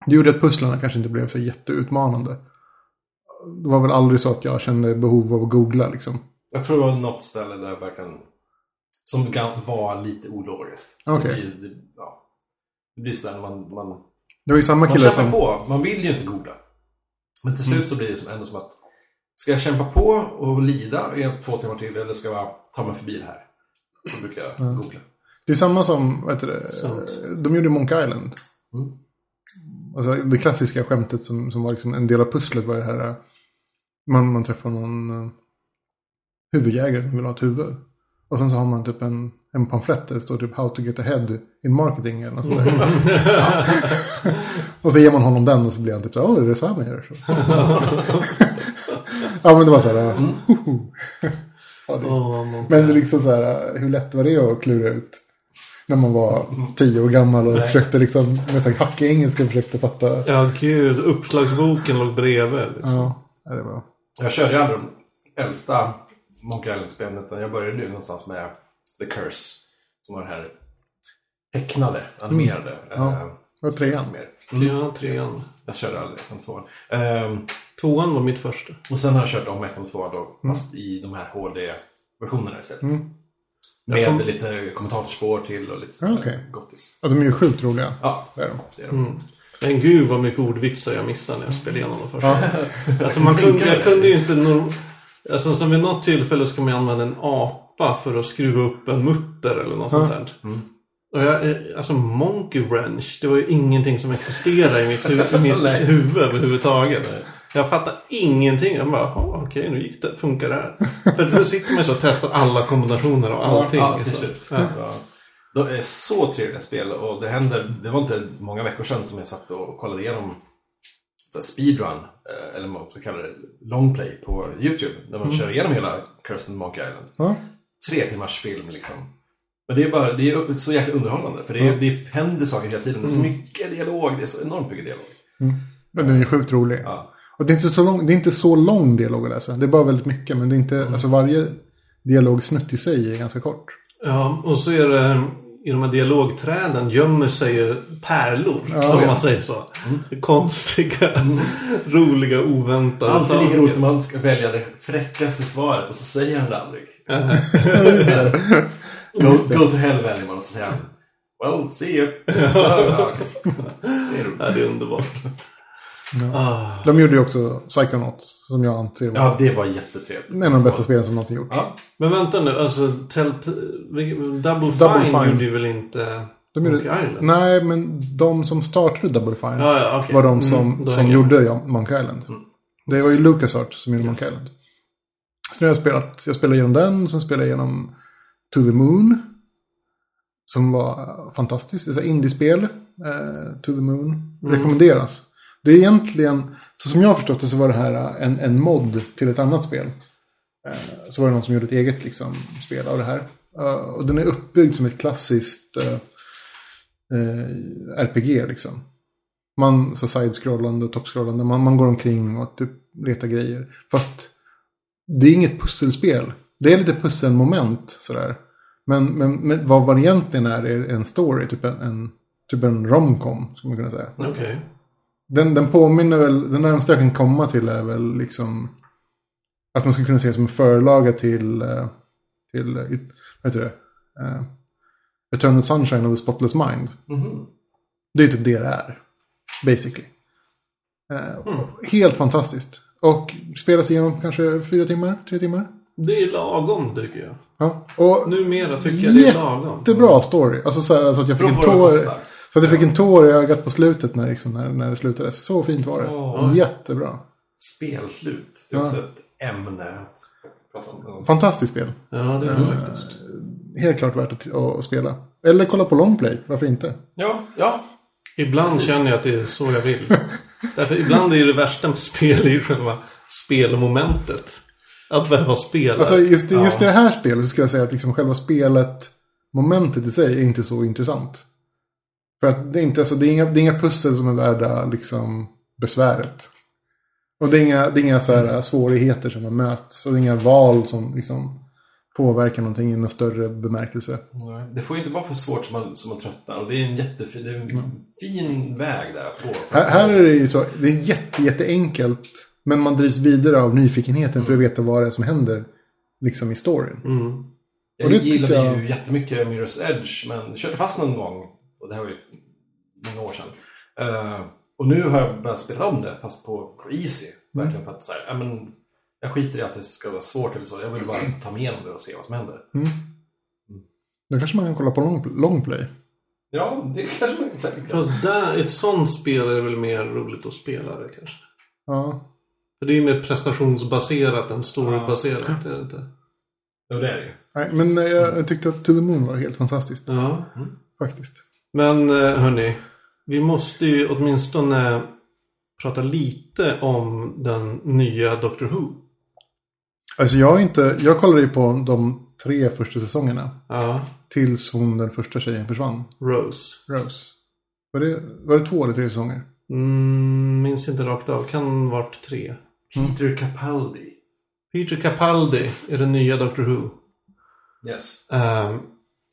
Det gjorde att pusslarna kanske inte blev så jätteutmanande. Det var väl aldrig så att jag kände behov av att googla liksom. Jag tror det var något ställe där jag verkligen... Som var lite ologiskt. Okej. Det, blir- det, ja. det blir sådär man... Man, Det var ju samma man kämpar som... på. Man vill ju inte googla. Men till slut Mm. så blir det som, ändå som att... Ska jag kämpa på och lida i två timmar till eller ska jag ta mig förbi det här? Då brukar jag Ja. googla. Det är samma som, vad heter det? De gjorde Monk Island. Mm. Alltså det klassiska skämtet som, som var liksom en del av pusslet var det här. Man, man träffar någon uh, huvudjägare som vill ha ett huvud. Och sen så har man typ en, en pamflett där det står typ How to get ahead in marketing eller något sånt där. (laughs) och så ger man honom den och så blir han typ så här, åh, är det så här man gör? Så. (laughs) ja, men det var så här, (laughs) ja, det, Åh, man- Men det är liksom så här, hur lätt var det att klura ut? När man var tio år gammal och Nej. försökte liksom, med så hackig engelska försökte fatta. Ja, gud. Uppslagsboken låg bredvid. Liksom. Ja, det var... Jag körde ju aldrig de äldsta Monkey Island-spelen. utan Jag började ju någonstans med The Curse. Som var det här tecknade, animerade. Ja, eh, var trean. mer. Ja, trean. Jag körde aldrig ettan och tvåan. Ehm, Tvåan var mitt första. och sen har jag kört om ettan och tvåan då, fast i de här HD-versionerna istället. Mm. Jag Med kom- lite kommentatorspår till och lite sånt där gottis. Ja, de är ju sjukt roliga. Ja, Det är de. det är de. Mm. Men gud vad mycket ordvitsar jag missade när jag spelade igenom de första. Ja. Alltså man kunde, jag kunde ju inte... Norm... Alltså som vid något tillfälle ska man använda en apa för att skruva upp en mutter eller något sånt där. Mm. Och jag, alltså Monkey Wrench, det var ju ingenting som existerade i mitt, hu- i mitt (laughs) huvud överhuvudtaget. Jag fattar ingenting. Jag bara, "Ja, okej nu gick det, funkar det här. För så sitter man så och testar alla kombinationer och allting. Ja, till så. slut. Ja. Ja. De är så trevliga spel och det händer, det var inte många veckor sedan som jag satt och kollade igenom speedrun, eh, eller vad man också kallar det, longplay på YouTube. När man kör igenom hela Cursed Monkey Island. Ja. Tre timmars film liksom. Men det är bara, det är så jäkla underhållande. För det, är, Ja. det händer saker hela tiden. Det är så mycket dialog, det är så enormt mycket dialog. Men den är ju sjukt rolig. Ja. Och det är, inte så lång, det är inte så lång dialog att läsa. Det är bara väldigt mycket. Men det är inte, Mm. alltså varje dialogsnutt i sig är ganska kort. Ja, och så är det i de här dialogträden gömmer sig ju pärlor. Ja. om man säger så. Konstiga, roliga, oväntade Alltid lika saker. roligt när man ska välja det fräckaste svaret och så säger han det aldrig. (laughs) (laughs) Go, go to hell väljer man och så säger han Well, see you. (laughs) ja. Det är roligt. Ja. Ah. De gjorde ju också Psychonauts. Som jag anser var Ja, det var jättetrevligt. en av de bästa spelen som någonsin gjort. Ja, Men vänta nu, alltså Telt Double, Double Fine, Fine. gjorde ju väl inte De gjorde, Monkey Island? nej, men de som startade Double Fine ja, okej. var de Mm, som, då som gjorde ja, Monkey Island. Det var ju LucasArts som gjorde Yes. Monkey Island. Så nu har jag spelat, jag spelade igenom den, sen spelade jag igenom To the Moon. Som var fantastiskt. Det är indiespel. Eh, to the Moon. Rekommenderas. Det är egentligen, så som jag har förstått det så var det här äh, en, en mod till ett annat spel. Äh, så var det någon som gjorde ett eget liksom, spel av det här. Äh, och den är uppbyggd som ett klassiskt eh, RPG liksom. Man så side-scrollande och top-scrollande. Man, man går omkring och typ letar grejer. Fast det är inget pusselspel. Det är lite pusselmoment sådär. Men, men, men vad, vad det egentligen är är en story. Typ en, en, typ en romcom skulle man kunna säga. Okej. Den, den påminner väl, den närmaste jag kan komma till är väl liksom att man skulle kunna se det som en förlaga till, eh, till eh, vad heter det? Uh, Eternal Sunshine of the Spotless Mind. Mhm. Det är typ det det är. Basically. Eh, Helt fantastiskt. Och spelas igenom kanske fyra timmar, tre timmar. Det är lagom tycker jag. Ja. Och Numera tycker jag det är lagom. jättebra story. Alltså så, här, så att jag fick en tår. Så att jag fick en tår i ögat på slutet när, liksom, när, när det slutades. Så fint var det. Åh. Jättebra. Spelslut. Det är Ja. också ett ämne. att prata om. Fantastiskt spel. Ja, det är det faktiskt. Helt klart värt att, att spela. Eller kolla på longplay. Varför inte? Ja, ja. Ibland Precis. känner jag att det är så jag vill. Därför ibland är det värsta med spel i själva spelmomentet. Att behöva spela. Alltså just, Ja. just i det här spelet så skulle jag säga att liksom själva spelet, momentet i sig är inte så intressant. För att det är, inte, alltså, det är, inga, det är inga pussel som är värda liksom, besväret. Och det är inga, det är inga så här, svårigheter som man möts. Och det är inga val som liksom, påverkar någonting i någon större bemärkelse. Nej, Det får ju inte vara för svårt som man, som man tröttnar. Och det är en jättefin det är en fin väg där att gå. Här, här är det ju så, det är jätte, jätteenkelt. Men man drivs vidare av nyfikenheten för att veta vad det är som händer liksom i storyn. Mm. Jag gillade jag- ju jättemycket Mirror's Edge, men körde fast någon gång. Och det här var ju många år sedan. Eh, och nu har jag börjat spela om det, fast på, på Easy. Verkligen för att så här, ja, men, jag skiter i att det ska vara svårt eller så. Jag vill bara ta mig igenom det och se vad som händer. Då kanske man kan kolla på long, longplay. Ja, det kanske man säkert kan. Fast där, ett sånt spel är det väl mer roligt att spela det kanske. Ja. För det är ju mer prestationsbaserat än storybaserat. Är det inte? Jo, det är det ju. Nej, men jag, jag tyckte att To the Moon var helt fantastiskt. Ja. Faktiskt. Men eh, hörni, vi måste ju åtminstone prata lite om den nya Doctor Who. Alltså jag inte, jag kollade ju på de tre första säsongerna. Ja, Tills hon, den första tjejen, försvann. Rose. Rose. Var det, var det två eller tre säsonger? Mm, minns inte rakt av. Kan varit tre. Peter Capaldi. Peter Capaldi är den nya Doctor Who. Yes. Ehm,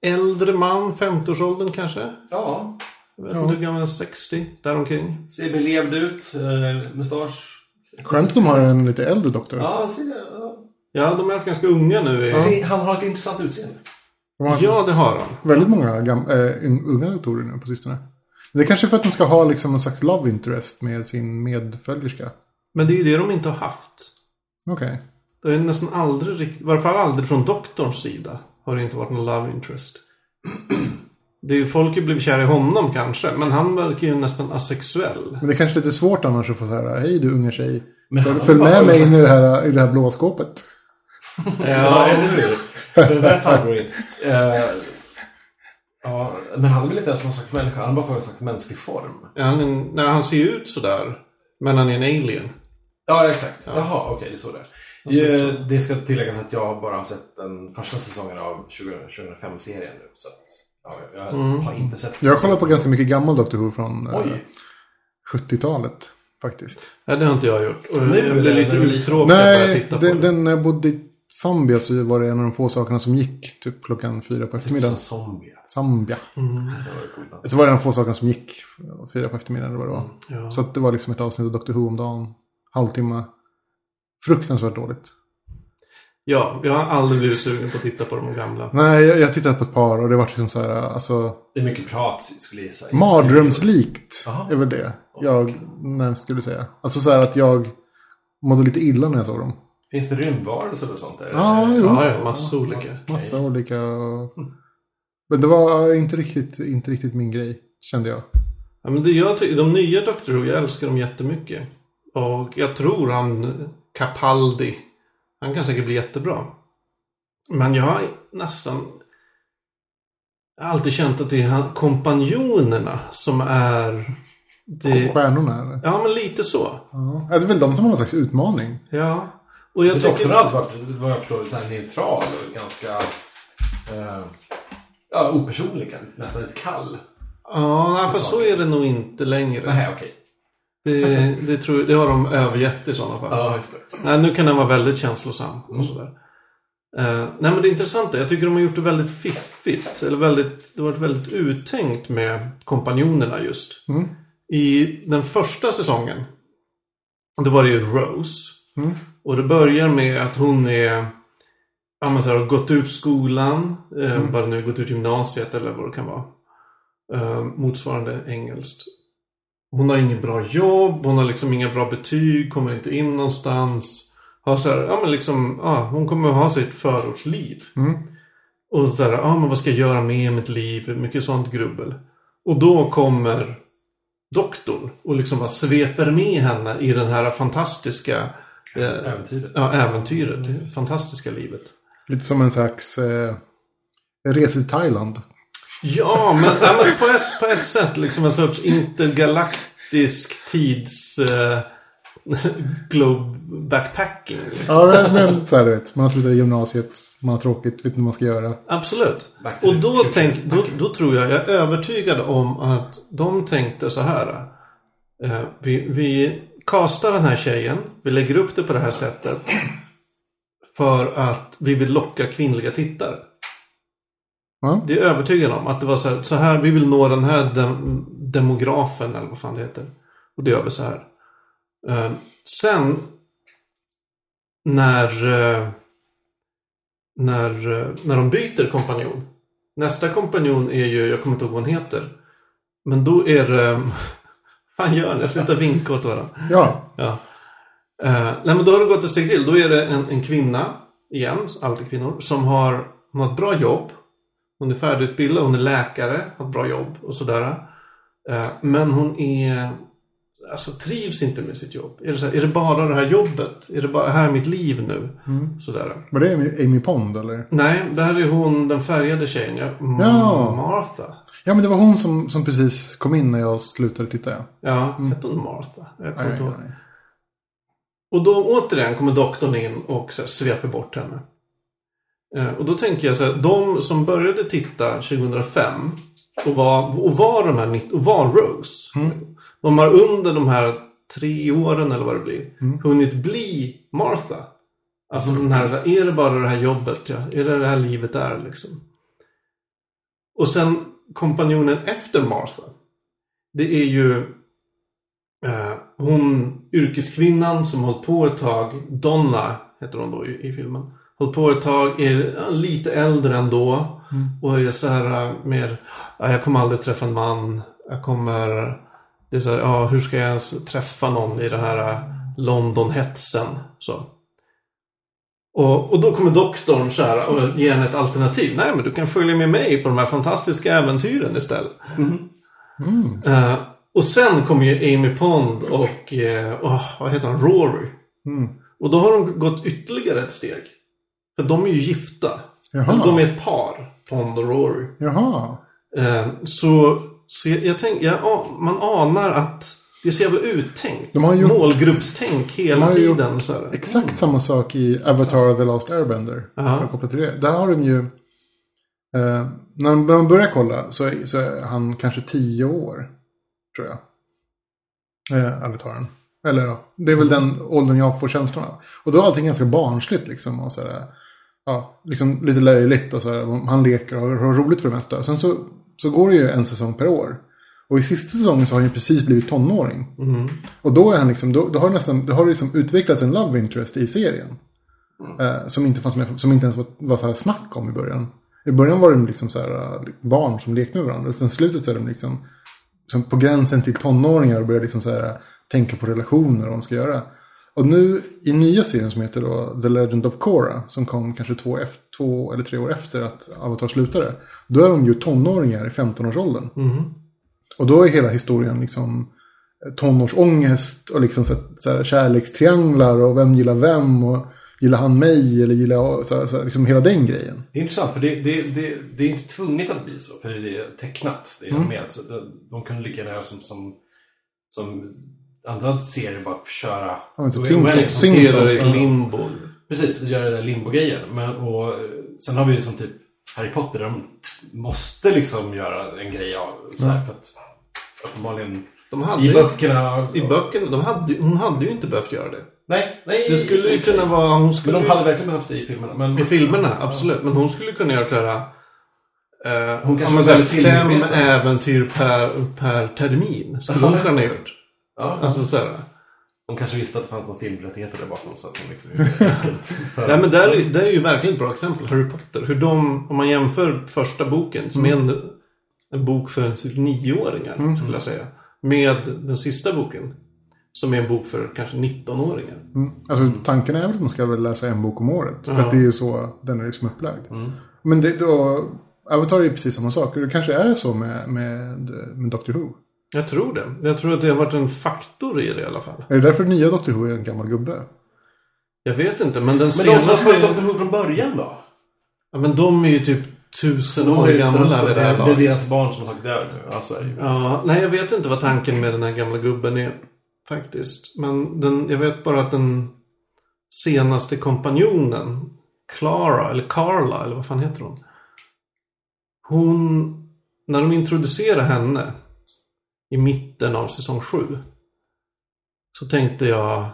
äldre man, 50-årsåldern kanske? Ja, Jag vet Ja. inte hur gammal, 60 däromkring. ser belevd ut. Eh, mustasch. Skönt att de har en lite äldre doktor. Ja, ser, ja. Ja, de är ganska unga nu. i- Se, Han har ett intressant utseende. De har Ja, det har han. väldigt många gam, äh, unga doktorer nu på sistone. Det är kanske för att de ska ha liksom en slags love interest med sin medföljerska. Men det är ju det de inte har haft. Okej. Det är nästan aldrig riktigt, i varje fall aldrig från doktorns sida, har det inte varit någon love interest. (clears throat) Det är ju, folk har blivit kära i honom kanske, men han verkar ju nästan asexuell. Men det är kanske lite svårt annars att få så här, hej du unga tjej. Men Följ, med mig in i det här, i det här blå skåpet. (laughs) Ja, eller hur? Det där in. Eh, ja, men han är väl inte ens någon slags människa. Han har bara tagit en slags mänsklig form. Ja, han, är- nej, han ser ju ut sådär, men han är en alien. Ja, exakt. Ja. Jaha, okej, det är så det ut Eh, Det ska tilläggas att jag bara har sett den första säsongen av 2005-serien nu. Så att, ja, jag Mm. har inte sett Jag har kollat på ganska mycket gammal Doctor Who från eh, Oj. 70-talet. Faktiskt. Nej, det har inte jag gjort. Och Nu jag blir är lite uttråkad när jag Nej, tittar på den, när jag bodde i Zambia så var det en av de få sakerna som gick typ klockan fyra på Typ eftermiddagen. som zombie. Zambia. Mm, Det var. Så var det en av de få sakerna som gick fyra på eftermiddagen eller vad det var. ja. Så att det var liksom ett avsnitt av Doctor Who om dagen. Halvtimme. Fruktansvärt dåligt. ja, jag har aldrig blivit sugen på att titta på de gamla. Nej, jag, jag tittade på ett par och det var liksom så här, alltså. Det är mycket prat, skulle jag gissa. Mardrömslikt är väl det jag närmast skulle säga. Alltså så här att jag mådde lite illa när jag såg dem. Finns det rymdvarelser och sånt där? Ja, jo. Ja, ja, massa olika. Massa olika. Men det var inte riktigt, inte riktigt min grej, kände jag. Ja, men det jag de nya Doctor Who, jag älskar dem jättemycket. Och jag tror han Capaldi, han kan säkert bli jättebra. Men jag har nästan jag har alltid känt att det är kompanjonerna som är... Det, Stjärnorna eller? ja, men lite så. Ja. Det är väl de som har någon slags utmaning. Ja. Och jag Doktorn tycker... har alltid varit, vad jag förstår, så här neutral och ganska eh, ja, opersonlig, nästan lite kall. Ja, nej, fast så är det nog inte längre. Nej, okej. Det, det, tror, det har de övergett i sådana fall. Ja, just det. Nej, nu kan den vara väldigt känslosam och sådär. Eh, nej, men det intressanta, jag tycker de har gjort det väldigt fiffigt. Eller väldigt, det har varit väldigt uttänkt med kompanjonerna just. Mm. I den första säsongen, då var det ju Rose. Mm. Och det börjar med att hon är, ja men så här, har gått ut skolan, eh, Mm. bara nu gått ut gymnasiet eller vad det kan vara. Eh, motsvarande engelskt. Hon har ingen bra jobb, hon har liksom inga bra betyg, kommer inte in någonstans. Har så här, ja men liksom, ja, hon kommer att ha sitt förortsliv. Mm. Och så här, ja men vad ska jag göra med mitt liv? Mycket sånt grubbel. Och då kommer doktorn och liksom bara sveper med henne i den här fantastiska eh, Äventyret. ja, äventyret. Det fantastiska livet. Lite som en slags eh, resa till Thailand. Ja, men, ja, men på, ett, på ett sätt liksom en sorts intergalaktisk tids... Eh, globe backpacking. Liksom. Ja, men, så här, du vet. Man har slutat i gymnasiet, man har tråkigt, vet inte vad man ska göra. Absolut. Och då, tänk, då, då tror jag, jag är övertygad om att de tänkte så här. Eh, vi, vi castar den här tjejen, vi lägger upp det på det här sättet. För att vi vill locka kvinnliga tittare. Det är jag övertygad om. Att det var så här, så här vi vill nå den här dem, demografen eller vad fan det heter. Och det gör vi så här. Eh, sen när, eh, när, eh, när de byter kompanjon. Nästa kompanjon är ju, jag kommer inte ihåg vad hon heter. Men då är det... (laughs) Fan gör ni? Jag slutar vinka åt varandra. Ja, Ja. Eh, nej men då har det gått ett steg till. Då är det en, en kvinna, igen, alltid kvinnor, som har, hon har ett bra jobb. Hon är färdigutbildad, hon är läkare, har ett bra jobb och sådär. Eh, men hon är alltså, trivs inte med sitt jobb. Är det, så här, är det bara det här jobbet? Är det bara här är mitt liv nu? Sådär. Var det Amy- Amy Pond eller? Nej, det här är hon, den färgade tjejen. Ja. Ja. Martha. Ja men det var hon som, som precis kom in när jag slutade titta. Ja. Ja, hette hon Martha? Jag kommer Nej, inte ihåg. Och då återigen kommer doktorn in och så här, sveper bort henne. Eh, och då tänker jag så här, de som började titta 2005 och var, och var, de här, och var Rose. De har under de här tre åren eller vad det blir hunnit bli Martha. Alltså den här, är det bara det här jobbet? Ja? Är det det här livet är liksom? Och sen kompanjonen efter Martha. Det är ju eh, hon yrkeskvinnan som hållit på ett tag. Donna heter hon då i, i filmen. Hållit på ett tag, är lite äldre ändå. Och är så här eh, mer, ja, jag kommer aldrig träffa en man. Jag kommer, det är så här, ja hur ska jag ens träffa någon i den här eh, London-hetsen. Så. Och, och då kommer doktorn så här och ger henne ett alternativ. Nej, men du kan följa med mig på de här fantastiska äventyren istället. Eh, och sen kommer ju Amy Pond och, åh, vad heter han, Rory. Mm. Och då har de gått ytterligare ett steg. För de är ju gifta. Eller de är ett par, Pond och Rory. Jaha. Eh, så så jag, jag tänk, jag, man anar att det är så jävla uttänkt. De har gjort- Målgruppstänk hela De gjort tiden. Så här. Exakt samma sak i Avatar The Last Airbender. Till det. Där har de ju... Eh, när man börjar kolla så är, så är han kanske tio år. Tror jag. Eh, Avataren. Eller ja, det är väl den åldern jag får känslan av. Och då är allting ganska barnsligt liksom. Och sådär, ja, liksom lite löjligt och sådär. Han leker och har, roligt för det mesta. Sen så, så går det ju en säsong per år. Och i sista säsongen så har han ju precis blivit tonåring. Och då är han liksom, då, då har nästan, då har det liksom utvecklats en love interest i serien. Eh, som inte fanns med, som inte ens var, var så här snack om i början. I början var de liksom så här eh, barn som lekte med varandra. Och sen slutet så är de liksom, som på gränsen till tonåringar och börjar liksom så här, tänka på relationer och vad de ska göra. Och nu i nya serien som heter då The Legend of Korra. Som kom kanske två, två eller tre år efter att Avatar slutade. Då är de ju tonåringar i 15-årsåldern. Och då är hela historien liksom eh, tonårsångest och liksom så, så här, kärlekstrianglar och vem gillar vem och gillar han mig eller gillar så, här, så här, liksom hela den grejen. Det är intressant för det, det, det, det är inte tvunget att bli så. För det är tecknat. Det är animerat. Så de, de kunde lika gärna som, som, som andra serier bara köra. Ja, men typ Simpsons- i limbo. Precis, göra den där limbo-grejen. Men, och, sen har vi ju som typ Harry Potter. De måste liksom göra en grej av så här, för att uppenbarligen De hade i ju- böckerna. I böckerna, de hade, hon hade ju inte behövt göra det. Nej, nej. Det skulle ju kunna vara, hon Men skulle de ju- hade verkligen behövt det i filmerna. Men, I filmerna, absolut. Men hon skulle kunna göra det här... Eh, Hon kanske ja, men fem äventyr per, per termin. Skulle hon kunna ha gjort. Ja, Alltså så här. de kanske visste att det fanns någon filmrättigheter där bakom. Så att de liksom (laughs) för- Nej men där, är- där är ju verkligen ett bra exempel. Harry Potter. Hur de, om man jämför första boken som är en, en bok för typ nioåringar. Skulle jag säga. Med den sista boken. Som är en bok för kanske 19-åringar. Mm. Alltså tanken är väl att man ska väl läsa en bok om året. För att det är ju så den är liksom upplagd. Men det, då, Avatar är ju precis samma sak. Det kanske är så med, med, med Doctor Who. Jag tror det. Jag tror att det har varit en faktor i det i alla fall. Är det därför nya Doctor Who är en gammal gubbe? Jag vet inte, men den Men de som har senaste... följt Doctor Who från början då? Ja, men de är ju typ tusen år gamla det det, det är deras barn som har tagit över nu. Ja, så är det ju. Ja, nej, jag vet inte vad tanken med den här gamla gubben är. Faktiskt. Men den, jag vet bara att den senaste kompanjonen, Clara, eller Carla, eller vad fan heter hon? Hon, när de introducerar henne i mitten av säsong 7. Så tänkte jag,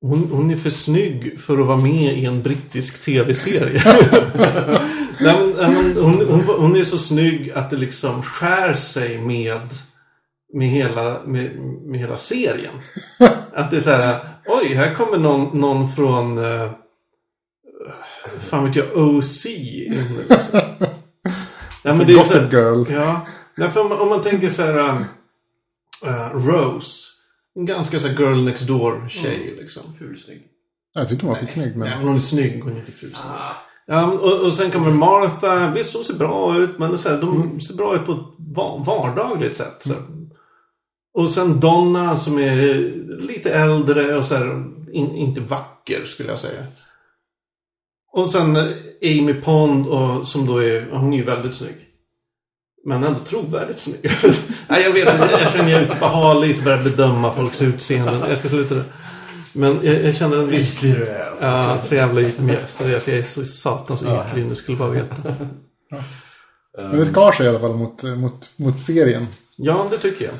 hon, hon är för snygg för att vara med i en brittisk tv-serie. (laughs) Nej, men, hon, hon, hon är så snygg att det liksom skär sig med, med, hela, med, med hela serien. (laughs) Att det är så här, oj, här kommer någon, någon från, uh, fan vet jag, OC. Nej, (laughs) men det är Gossip Girl. Ja, därför om, man- om man tänker så här, uh, Rose. En ganska så här girl next door tjej liksom. Fulsnygg. Jag tyckte hon var skitsnygg. Nej, Men... men hon är snygg, hon är inte ful. Ja, och, och sen kommer Martha. Visst, hon ser bra ut. Men så här, de ser bra ut på ett va- vardagligt sätt. Så. Och sen Donna som är lite äldre och så här, in, inte vacker skulle jag säga. Och sen eh, Amy Pond och, som då är, hon är ju väldigt snygg. Men ändå trovärdigt snygg. (laughs) Nej jag vet inte, jag känner jag är ute på halis och börjar bedöma folks utseenden. Jag ska sluta det. Men jag, jag känner en viss... Ytlig du är, alltså. Ja, så jävla ytlig. Seriöst, jag är så satans Ja, ytlig, du skulle bara veta. Men det skar sig i alla fall mot, mot, mot serien. Ja, det tycker jag.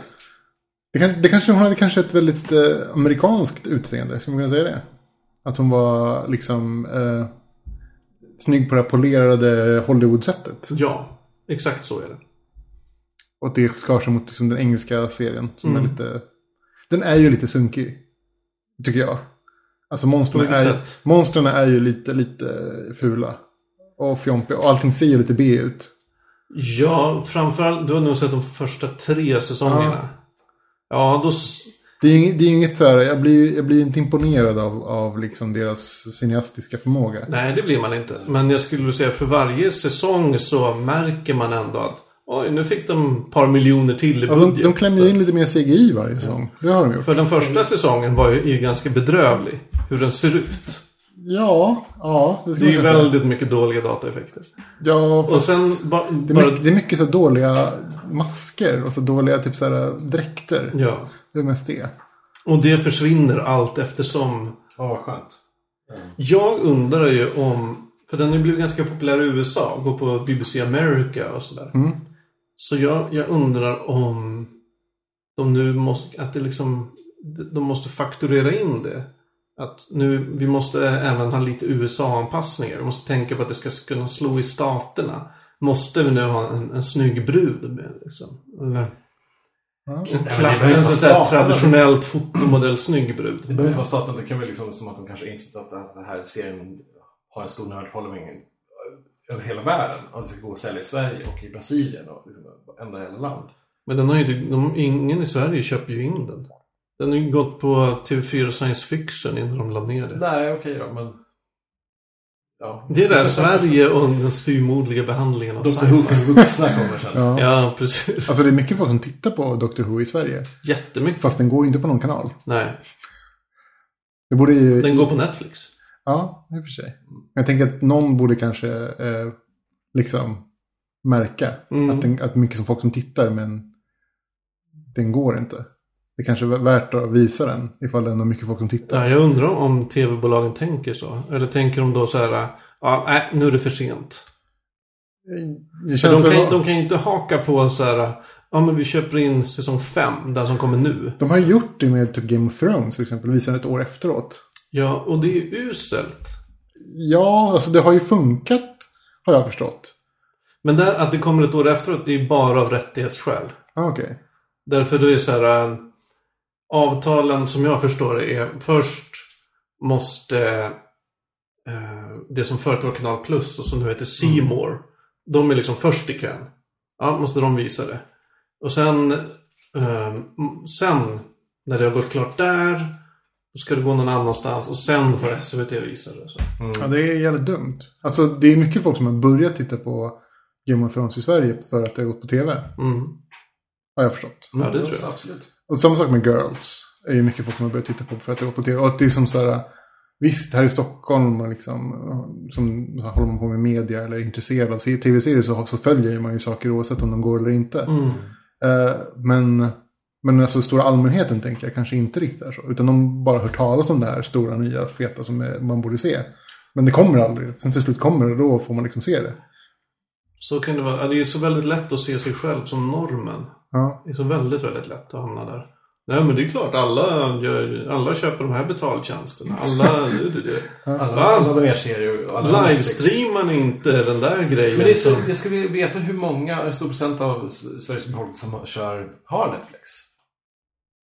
Det, kan, det kanske, hon hade kanske ett väldigt eh, amerikanskt utseende, ska man kunna säga det? Att hon var liksom eh, snygg på det här polerade Hollywood-sättet. Ja, exakt så är det. Och att det skar sig mot liksom, den engelska serien. Som Mm. är lite, den är ju lite sunkig. Tycker jag. Alltså monstren är, monstren är ju lite, lite fula. Och fjompiga. Och allting ser ju lite B ut. Ja, framförallt, du har nog sett de första tre säsongerna. Ja, då... s- Det är ju det är inget så här, jag blir, jag blir inte imponerad av, av liksom deras cineastiska förmåga. Nej, det blir man inte. Men jag skulle säga för varje säsong så märker man ändå att oj, nu fick de ett par miljoner till i Ja, budget. de, de klämmer ju in lite mer CGI varje säsong. Det har de gjort. För den första säsongen var ju, ju ganska bedrövlig. Hur den ser ut. Ja, ja. Det, Det är ju kunna säga. väldigt mycket dåliga dataeffekter. Ja, Och sen ba, det, är bara... mycket, det är mycket så dåliga masker och så dåliga typ så här, dräkter. Ja. Det är mest det. Och det försvinner allt eftersom. Ja, vad skönt. Jag undrar ju om, för den har ju blivit ganska populär i USA, går på BBC America och sådär. Mm. Så jag, jag undrar om de nu måste, att det liksom, de måste fakturera in det. Att nu, vi måste även ha lite USA-anpassningar. Vi måste tänka på att det ska kunna slå i staterna. Måste vi nu ha en, en snygg brud med liksom? Eller Ja. en, klass, sån traditionellt fotomodell snygg brud. Det behöver inte vara staten, det kan vara liksom som att de kanske insett att den här serien har en stor nördfollowing över hela världen. Och det ska gå att sälja i Sverige och i Brasilien och liksom ända hela land. Men den har ju, de, ingen i Sverige köper ju in den. Den har ju gått på TV4 Science Fiction innan de la ner det. Nej, okej då, men... Ja. Det är det här Sverige och den styrmodliga behandlingen av Dr. Who för vuxna kommer sen. Ja. Ja, precis. Alltså det är mycket folk som tittar på Doctor Who i Sverige. Jättemycket. Fast den går ju inte på någon kanal. Nej, Det borde ju... den går på Netflix. Ja, i och för sig. Jag tänker att någon borde kanske eh, liksom märka Mm. att, den, att mycket som folk som tittar men den går inte. Det kanske är värt att visa den ifall det är mycket folk som tittar. Ja, jag undrar om- tv-bolagen tänker så. Eller tänker de då så här, ja, nej, nu är det för sent. Det För känns de, kan, de kan ju inte haka på så här, ja men vi köper in säsong 5, den som kommer nu. de har gjort det med typ Game of Thrones till exempel, visar ett år efteråt. Ja, och det är ju uselt. Ja, alltså det har ju funkat har jag förstått. Men där, att det kommer ett år efteråt, det är bara av rättighetsskäl. Ah, Okej. Därför då är det så här, äh, avtalen som jag förstår det är, först måste äh, det som förut var Kanal Plus och som nu heter C More, de är liksom först i kön. Ja, måste de visa det. Och sen, m- sen när det har gått klart där, då ska det gå någon annanstans och sen får SVT visa det. Så. Ja, det är jävligt dumt. Alltså det är mycket folk som har börjat titta på Game of Thrones i Sverige för att det har gått på tv. Mm. Har jag förstått. Ja, det tror jag. Absolut. Och samma sak med Girls. är ju mycket folk som har börjat titta på för att det går på tv. Och att det är som så här. Visst, här i Stockholm och liksom, som så här, håller man på med media eller är intresserad av se- tv-serier så, så följer man ju saker oavsett om de går eller inte. Mm. Eh, men men alltså stora allmänheten tänker jag kanske inte riktigt är så. Utan de bara hört talas om det här stora nya feta som är, man borde se. Men det kommer aldrig. Sen till slut kommer det och då får man liksom se det. Så kan det vara. Det är ju så väldigt lätt att se sig själv som normen. Ja. Det är så väldigt, väldigt lätt att hamna där. Nej men det är klart, alla, gör, alla köper de här betaltjänsterna. Alla, (laughs) det, det, det. Alla, alla de er serier. Livestreamar inte den där grejen? Men det är så, jag skulle veta hur många, hur stor procent av Sveriges befolkning som kör, har Netflix.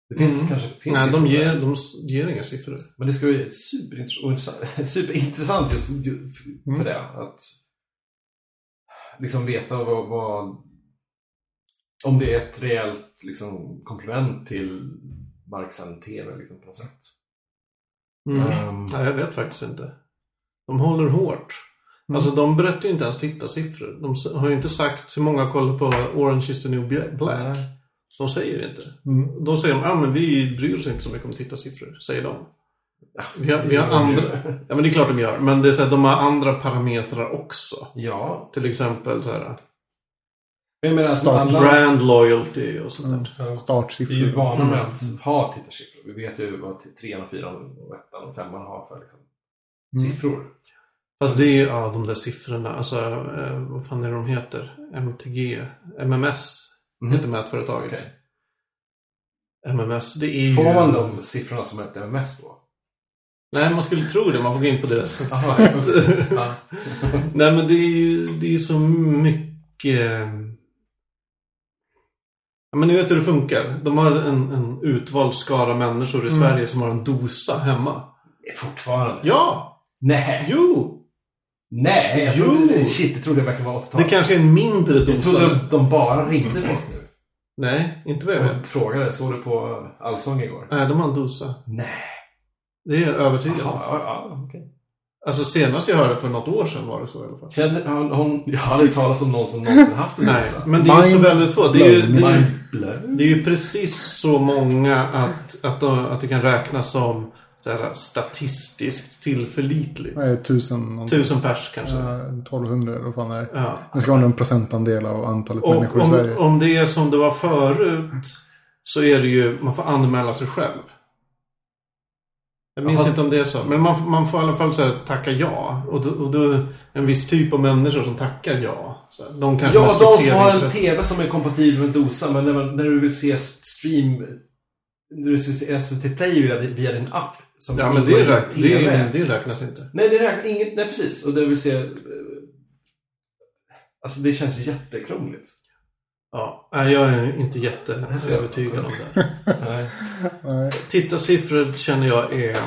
Det finns Mm. kanske finns Nej, de ger, de ger inga siffror. Men det ska bli superintressant, (laughs) superintressant just för Mm. det. Att liksom veta vad, vad om det är ett rejält liksom, komplement till marksänd TV liksom, på något sätt. Mm. Ehm, Nej, jag vet faktiskt inte. De håller hårt. Mm. Alltså de berättar ju inte ens tittarsiffror. De har ju inte sagt hur många kollar på Orange is the new Bla- black. nej. De säger inte. Mm. Då säger de, ja men vi bryr oss inte så mycket om tittarsiffror, säger de. Vi har, vi har (laughs) andra, ja men det är klart de gör, men det är så här, de har andra parametrar också. Ja. Till exempel så här, jag menar, Start alla, brand loyalty och sånt där. Ja. Vi är ju Startsiffror. vana med att ha tittarsiffror. Vi vet ju vad trean, och fyran, och ettan och femman har för liksom, Mm. siffror. Fast det är ju, ja de där siffrorna, alltså eh, vad fan är det de heter? MTG, MMS Mhm. heter mätföretaget. Okej. MMS, det är ju... Får man de siffrorna som ett MMS då? Nej, man skulle tro det. Man får gå in på deras sajt. (laughs) Nej, men det är ju det är så mycket... Ja, men ni vet hur det funkar. De har en, en utvald skara människor i Mm. Sverige som har en dosa hemma. Fortfarande? Ja! Nej! Jo! Nej! Jag Jo. trodde, shit, det trodde jag verkligen var 80-tal. Det kanske är en mindre Jag dosa. trodde de bara ringde folk nu. Nej, inte vad jag vet. Frågade, såg du på Allsång igår? Nej, de har en dosa. Nej. Det är jag övertygad om. ja, ja, okej. Alltså senast jag hörde för något år sedan var det så i alla fall. Känner hon, hon, jag har aldrig talat om någon som någonsin haft en Nej, dosa. men det är ju så väldigt få. Det är ju, det är. Det är ju precis så många att, att, de, att det kan räknas som så här, statistiskt tillförlitligt. Det, tusen? Tusen pers kanske. Ja, 1200 eller vad fan är det? Ja. Det ska vara en procentandel av antalet Och människor i om, Sverige. om det är som det var förut så är det ju, man får anmäla sig själv. Jag minns fast- inte om det är så. Men man, man får i alla fall så här, tacka ja. Och då, och då är en viss typ av människor som tackar ja. Så här, de kanske Ja, de som har en TV som är kompatibel med Dosa, men när, man, när du vill se stream... När du vill se SVT Play via, via din app. Som Ja, men det, räk, det, TV. det räknas inte. Nej, det räknas inget. Nej, precis. Och det vill se... eh, Alltså, det känns ju jättekrångligt. Ja, nej, jag är inte jätteövertygad om det. Nej. (laughs) Nej. Tittarsiffror känner jag är...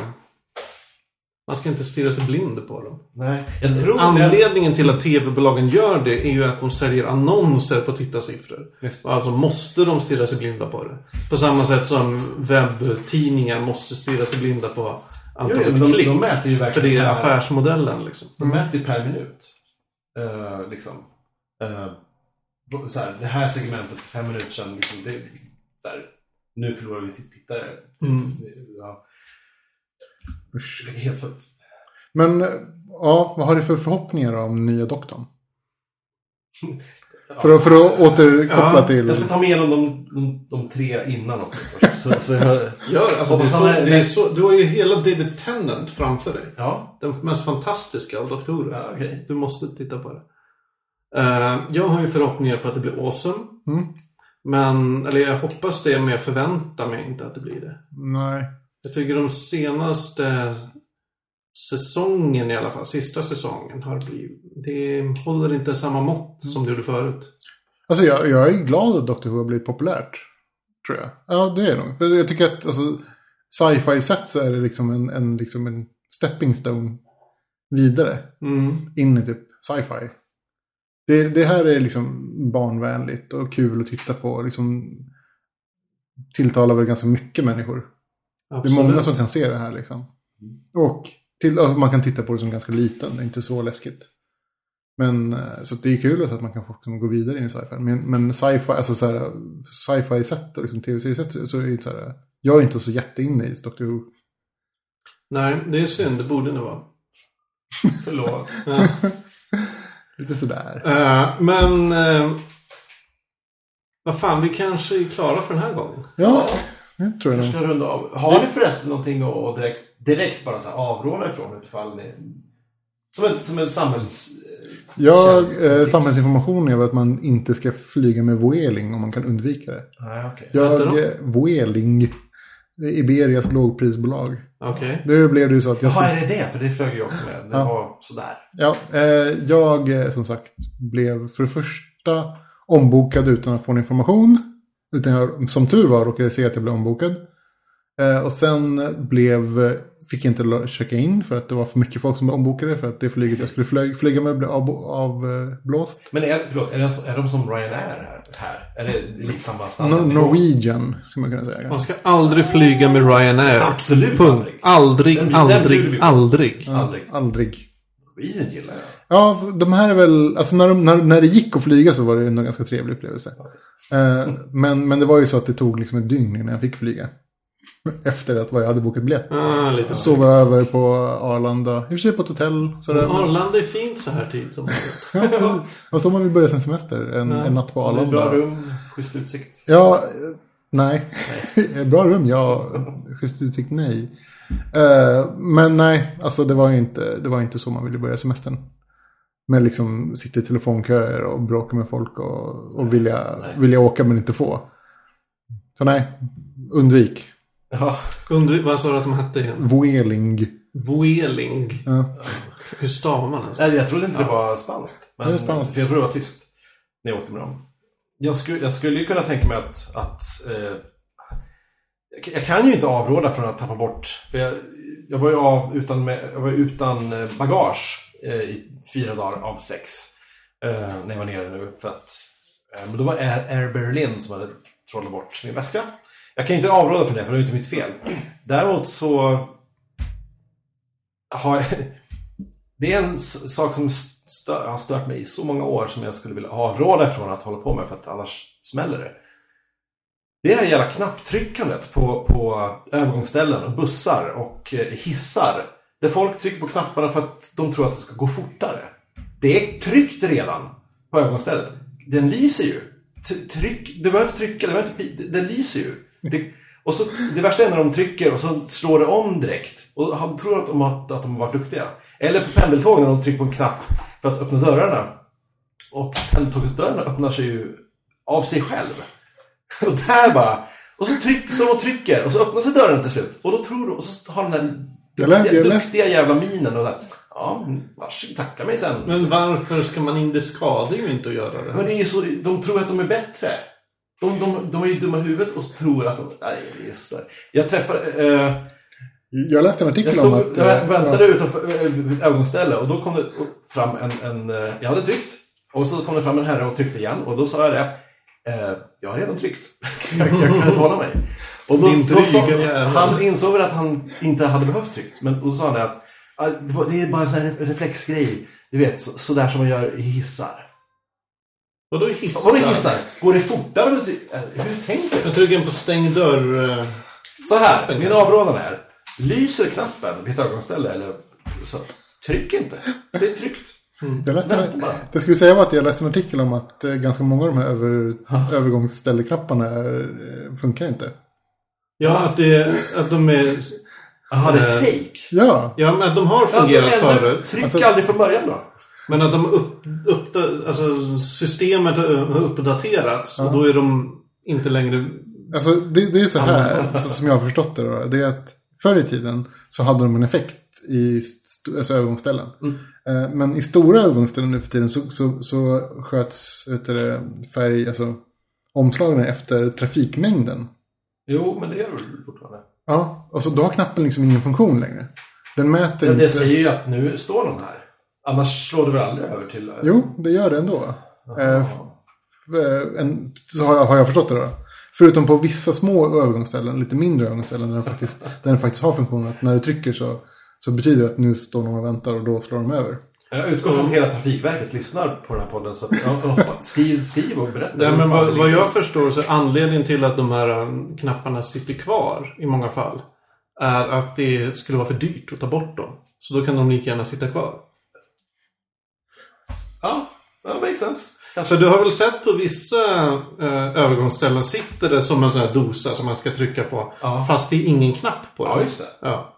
Man ska inte stirra sig blind på dem. Nej. Jag tror det. Anledningen till att tv-bolagen gör det är ju att de säljer annonser på tittarsiffror. Just. Alltså måste de stirra sig blinda på det. På samma sätt som webbtidningar måste stirra sig blinda på antalet jo, de, klick. de mäter ju för verkligen... det är affärsmodellen liksom. De mäter ju per minut. Eh, liksom. Eh, så här, det här segmentet för fem minuter sedan. Liksom, det, så här, nu förlorar vi titt- tittare. Mm. Ja, Usch. det är helt för... Men eh, ja, vad har du för förhoppningar om nya doktorn? (laughs) För att, för att återkoppla Ja, till... Jag ska ta mig igenom de, de, de tre innan också först. (laughs) Så, så jag, Gör, alltså, det är Hoppas så, han är- det är så, du har ju hela David Tennant framför dig. ja, Den mest fantastiska av doktorer. ja okej. Du måste titta på det. Eh, jag har ju förhoppningar på att det blir awesome. Mm. Men, eller jag hoppas det, men jag förväntar mig inte att det blir det. Nej. Jag tycker de senaste säsongen i alla fall, sista säsongen har blivit, det håller inte samma mått som det gjorde förut. Alltså jag, jag är glad att Doctor Who har blivit populärt. Tror jag. Ja, det är nog. För jag tycker att alltså, sci-fi sett så är det liksom en, en, liksom en stepping stone vidare. Mm. In i typ sci-fi. Det, det här är liksom barnvänligt och kul att titta på. Liksom, tilltalar väl ganska mycket människor. Det är Absolut. många som kan se det här liksom. Och till, man kan titta på det som ganska liten, det är inte så läskigt. Men eh, så det är kul att man kan få liksom, gå vidare in i sci-fi. Men, men sci-fi, alltså så här, sci-fi sett och liksom, tv-seriesätt så, är det inte så här. Jag är inte så jätteinne i Doctor Who. Nej, det är synd. Det borde det vara. (laughs) Förlåt. Ja. (laughs) Lite sådär. Eh, men... Uh, vad fan, vi kanske är klara för den här gången. Ja, det tror jag Jag ska runda av. Har ni förresten någonting att direkt, direkt bara så avråda ifrån utifall ni... Som en, som en samhälls... Jag, tjänst- eh, samhällsinformation är att man inte ska flyga med Vueling om man kan undvika det. Nej, heter Jag, eh, Vueling, det är Iberias lågprisbolag. Okej. Nu blev det ju så att jag Jaha, skulle, är det det? För det flög ju också med. Det Ja. var sådär. ja, eh, jag eh, som sagt blev för det första ombokad utan att få någon information. Utan jag, som tur var råkade jag se att jag blev ombokad. Eh, och sen blev, fick jag inte checka in för att det var för mycket folk som var ombokade. För att det flyget jag skulle flyga, flyga med blev avblåst. Av, eh. Men är, förlåt, är, det, är de som Ryanair här? här? Är det lite samma standard? Norwegian, skulle man kunna säga. Man ska aldrig flyga med Ryanair. Absolut Punkt. aldrig. Aldrig, Den- den bjuder vi aldrig, aldrig. Ja, Aldrig. Aldrig. Norwegian gillar jag. Ja, de här är väl, alltså när, de, när, när det gick att flyga så var det en ganska trevlig upplevelse. Eh, men, men det var ju så att det tog liksom ett dygn innan jag fick flyga. (laughs) Efter att jag hade bokat biljett. Ah, lite. Sova över på Arlanda, i och för sig på ett hotell. Sådär. Arlanda är fint så här tid som (laughs) Ja, och så om man vill börja sin semester, en, en natt på är Bra Arlanda. rum, schysst utsikt. Ja, eh, nej. (laughs) Bra rum, ja. Schysst utsikt, nej. Eh, men nej, alltså det var ju inte, det var inte så man ville börja semestern. Med liksom sitta i telefonköer och bråka med folk och, och vilja, Nej. vilja åka men inte få. Så nej, undvik. Ja, Undvik, vad sa du att de hette igen? Vueling. Vueling. Ja. Hur stavar man ens? Nej, jag trodde inte det var spanskt. Men Det är spanskt. Jag trodde det var tyskt. När jag åkte med dem. Jag skulle, jag skulle ju kunna tänka mig att... att eh, jag- kan ju inte avråda från att tappa bort... För jag, jag var ju av utan, med, jag var utan eh, bagage eh, i fyra dagar av sex. Eh, när jag var nere nu. För att, eh, men då var det Air Berlin som hade trollat bort min väska. Jag kan ju inte avråda från det, för det är ju inte mitt fel. Däremot så har jag, (laughs) det är en sak som stör, har stört mig i så många år som jag skulle vilja avråda från att hålla på med för att annars smäller det. Det är det här jävla knapptryckandet på, på övergångsställen och bussar och eh, hissar. Där folk trycker på knapparna för att de tror att det ska gå fortare. Det är tryckt redan på övergångsstället. Den lyser ju. Tryck, du behöver inte trycka, du behöver inte, den lyser ju. Det, och så, det värsta är när de trycker och så slår det om direkt. Och han tror att de har, att de har varit duktiga. Eller på pendeltåg när de trycker på en knapp för att öppna dörrarna. Och pendeltågsdörrarna öppnar sig ju av sig själv. (laughs) Och där bara... Och så tryck, står de och trycker och så öppnar sig dörren till slut. Och då tror de, och så har de den läste- duktiga, jag duktiga jävla minen och där. Ja, varsågod, tacka mig sen. Men varför ska man in? Det skadar ju inte att göra det. Men det är ju så, de tror att de är bättre. De, de, de är ju dumma i huvudet och tror att de... Nej, det är så stört. Jag träffade... Eh, Jag läste en artikel jag om stod, att... jag eh, väntade ja. utanför eh, ett övergångsställe och då kom det fram en, en... eh, Jag hade tryckt. Och så kom det fram en herre och tryckte igen. Och då sa jag det. Eh, jag har redan tryckt. jag, (laughs) jag kan inte hålla mig. Och då, då sa, han insåg väl att han inte hade behövt tryckt. Men då sa han att ah, det är bara en sån här reflexgrej. Du vet, så, så där som man gör i hissar. Vadå hissar? Vadå hissar? Går det fortare? Eh, Hur tänker du? Jag trycker på stäng dörr. eh, Så här, min avrådan är. Lyser knappen vid ett övergångsställe eller så, tryck inte. Det är tryckt. Jag, läste, Vänta bara. det skulle säga var att jag läste en artikel om att eh, ganska många av de här över, övergångsställeknapparna eh, funkar inte. Ja, att, det, att de är... Jaha, det är Eh, fake. Ja, Ja, men att de har Ja, fungerat men ändå, förut. Tryck Alltså- aldrig från början då. Men att de upp, upp, alltså, systemet har uppdaterats. Och då är de inte längre... alltså det, det är så här, så som jag har förstått det då. Det är att förr i tiden så hade de en effekt i alltså övergångsställen. Eh, Men i stora övergångsställen nu för tiden så, så, så sköts det, färg, alltså omslagen efter trafikmängden. Jo, men det gör du fortfarande. Ja, och så då har knappen liksom ingen funktion längre. Den mäter Ja, inte... det säger ju att nu står någon här. Annars slår det väl aldrig över till... Jo, det gör det ändå. Eh, Eh, en, så har jag, har jag förstått det då. Förutom på vissa små övergångsställen, lite mindre övergångsställen där den faktiskt, där den faktiskt har funktionen att när du trycker så, så betyder det att nu står någon och väntar och då slår de över. Jag utgår från att hela Trafikverket lyssnar på den här podden. Så att, ja, ja, skriv, skriv och berätta. Nej, hur men vad, vad jag förstår så är anledningen till att de här um, knapparna sitter kvar i många fall är att det skulle vara för dyrt att ta bort dem. Så då kan de lika gärna sitta kvar. Ja, ja, makes sense. För du har väl sett på vissa eh, övergångsställen sitter det som en sån här dosa som man ska trycka på. Ja. Fast det är ingen knapp på den. Ja, just det. Ja.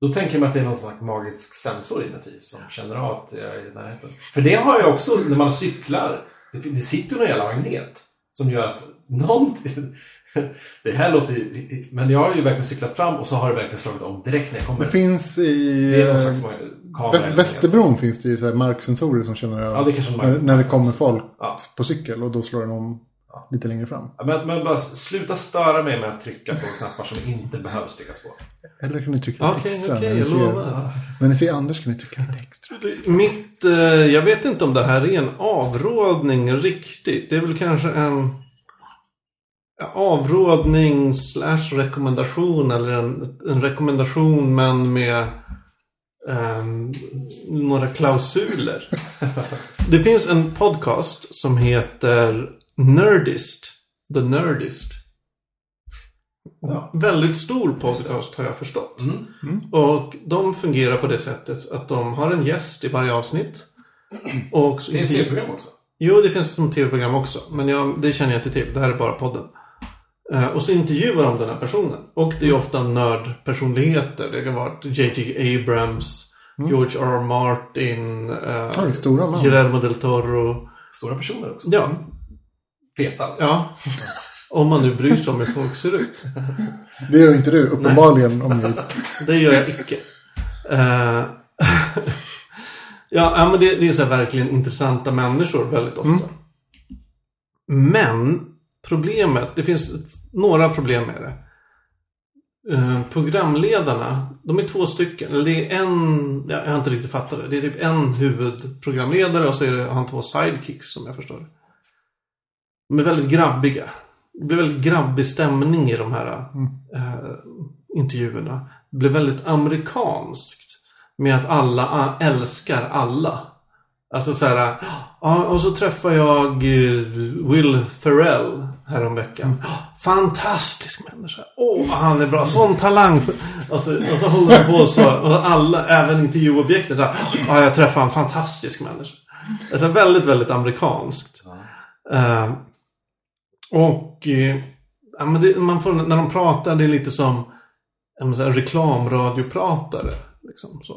Då tänker mig att det är någon slags magisk sensor inuti som känner av att jag är i närheten. För det har jag också när man cyklar. Det, det sitter ju någon jävla magnet som gör att någonting... (laughs) Det här låter ju... Men jag har ju verkligen cyklat fram och så har det verkligen slagit om direkt när jag kommer. Det finns i... Det är någon slags kamera. Västerbron finns det ju så marksensorer som känner av Ja, det när, när det kommer folk Ja. på cykel och då slår den om. Lite längre fram. Men, men bara sluta störa mig med att trycka på knappar som inte behövs tryckas på. Eller kan ni trycka lite Okej, extra. okej, när, ni jag ser, lovar. när ni ser Anders kan ni trycka lite extra. Mitt, eh, jag vet inte om det här är en avrådning riktigt. Det är väl kanske en avrådning slash rekommendation eller en, en rekommendation men med ehm, några klausuler. (laughs) Det finns en podcast som heter Nerdist. The Nerdist. Ja. Väldigt stor podcast har jag förstått. Mm. Och de fungerar på det sättet att de har en gäst i varje avsnitt. Och så Det är ett tv-program också. Jo, det finns som tv-program också. Men jag, det känner jag inte till. Det här är bara podden. Eh, och så intervjuar de den här personen. Och det är ofta nördpersonligheter. Det kan vara J.J. Abrams, George R. R. Martin, eh, namn. Guillermo del Toro. Stora personer också. Ja, Feta alltså. ja. Om man nu bryr sig om hur folk ser ut. Det gör inte du, uppenbarligen. Om ni... Det gör jag icke. Eh, (laughs) ja, men det, det är så här verkligen intressanta människor väldigt ofta. Men problemet, det finns några problem med det. Eh, programledarna, de är två stycken. Eller det är en, ja, jag har inte riktigt fattat det. Det är typ en huvudprogramledare och så är det, har han två sidekicks som jag förstår det. De är väldigt grabbiga. Det blir väldigt grabbig stämning i de här eh, intervjuerna. Det blir väldigt amerikanskt. Med att alla a- älskar alla. Alltså så här, ja, och så träffade jag eh, Will Ferrell häromveckan. Fantastisk människa. Åh, vad han är bra. Sån talang. För... Och, så, håller han på så. Och alla, även intervjuobjekten. Så här, ja, jag träffade en fantastisk människa. Alltså väldigt, väldigt amerikanskt. Eh, och eh, ja, men det, man får, när de pratar, det är lite som en här reklamradiopratare. Liksom, så.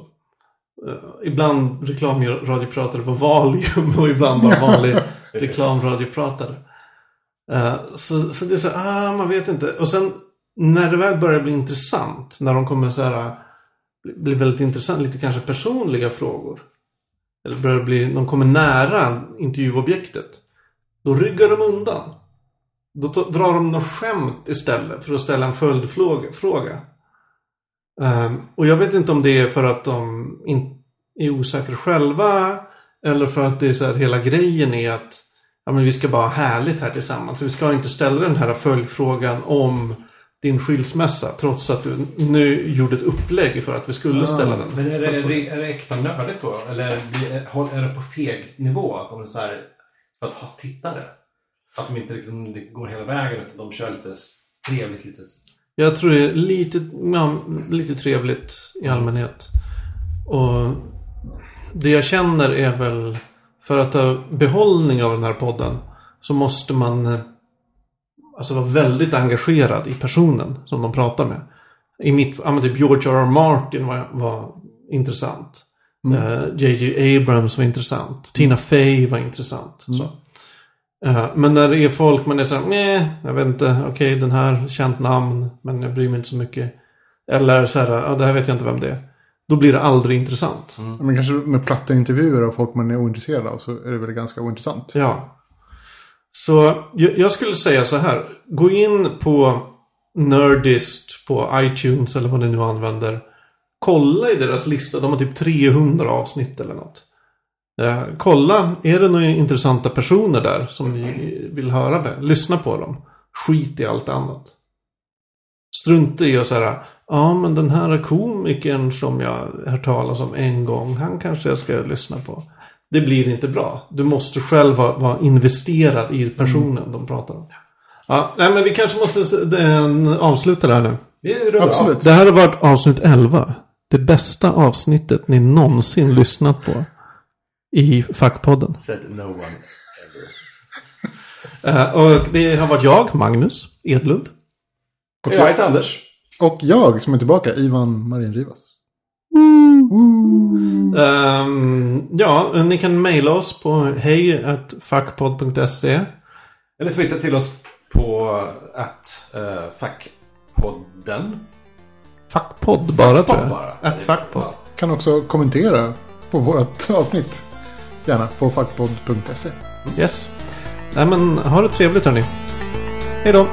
Eh, ibland reklamradiopratare på Valium och ibland bara vanlig reklamradiopratare. Eh, så, så det är så ah, man vet inte. Och sen när det väl börjar bli intressant, när de kommer så här, bli- bli väldigt intressant, lite kanske personliga frågor. Eller börjar bli, de kommer nära intervjuobjektet. Då ryggar de undan. Då drar de något skämt istället för att ställa en följdfråga. Fråga. Ehm, och jag vet inte om det är för att de in, är osäkra själva. Eller för att det är så här, hela grejen är att ja, men vi ska bara ha härligt här tillsammans. Vi ska inte ställa den här följdfrågan om din skilsmässa. Trots att du nu gjorde ett upplägg för att vi skulle ställa den. Men är det, är det, är det äkta nördigt då? Eller är det på feg nivå? Att de är så här, för att ha tittare? Att de inte liksom går hela vägen utan de kör lite trevligt, lite... Jag tror det är lite, ja, lite trevligt i allmänhet. Och det jag känner är väl för att ha behållning av den här podden så måste man eh, alltså vara väldigt engagerad i personen som de pratar med. I mitt, ja men typ George R. R. Martin var, var intressant. J.J. Abrams var intressant. Tina Fey var intressant. Så. Eh, men när det är folk man är så här, nej, jag vet inte, okej den här, känt namn, men jag bryr mig inte så mycket. Eller så här, ja det här vet jag inte vem det är. Då blir det aldrig intressant. Men kanske med platta intervjuer av folk man är ointresserad av så är det väl ganska ointressant. Ja. Så jag, jag skulle säga så här. Gå in på Nerdist på iTunes eller vad ni nu använder. Kolla i deras lista. De har typ 300 avsnitt eller något. Eh, kolla, är det några intressanta personer där som ni vill höra med? Lyssna på dem. Skit i allt annat. Strunta i och så här. Ja, men den här komikern som jag hört talas om en gång. Han kanske jag ska lyssna på. Det blir inte bra. Du måste själv vara, vara investerad i personen de pratar om. Ja, nej, men vi kanske måste den, avsluta det här nu. Absolut. Det här har varit avsnitt 11. Det bästa avsnittet ni någonsin lyssnat på. I Fackpodden. Said no one ever. Eh, och det har varit jag, Magnus Edlund. Jag heter Anders. Och jag som är tillbaka, Ivan Marin Rivas. Ehm, ja, ni kan mejla oss på hej.fackpodd.se. Eller twittra till oss på att uh, fackpodden. Fackpodd bara tror Podd jag. bara. Att fackpodd. Kan också kommentera på vårt avsnitt. Gärna på fackpodd.se. Yes. Nej men ha det trevligt hörni. Hej då.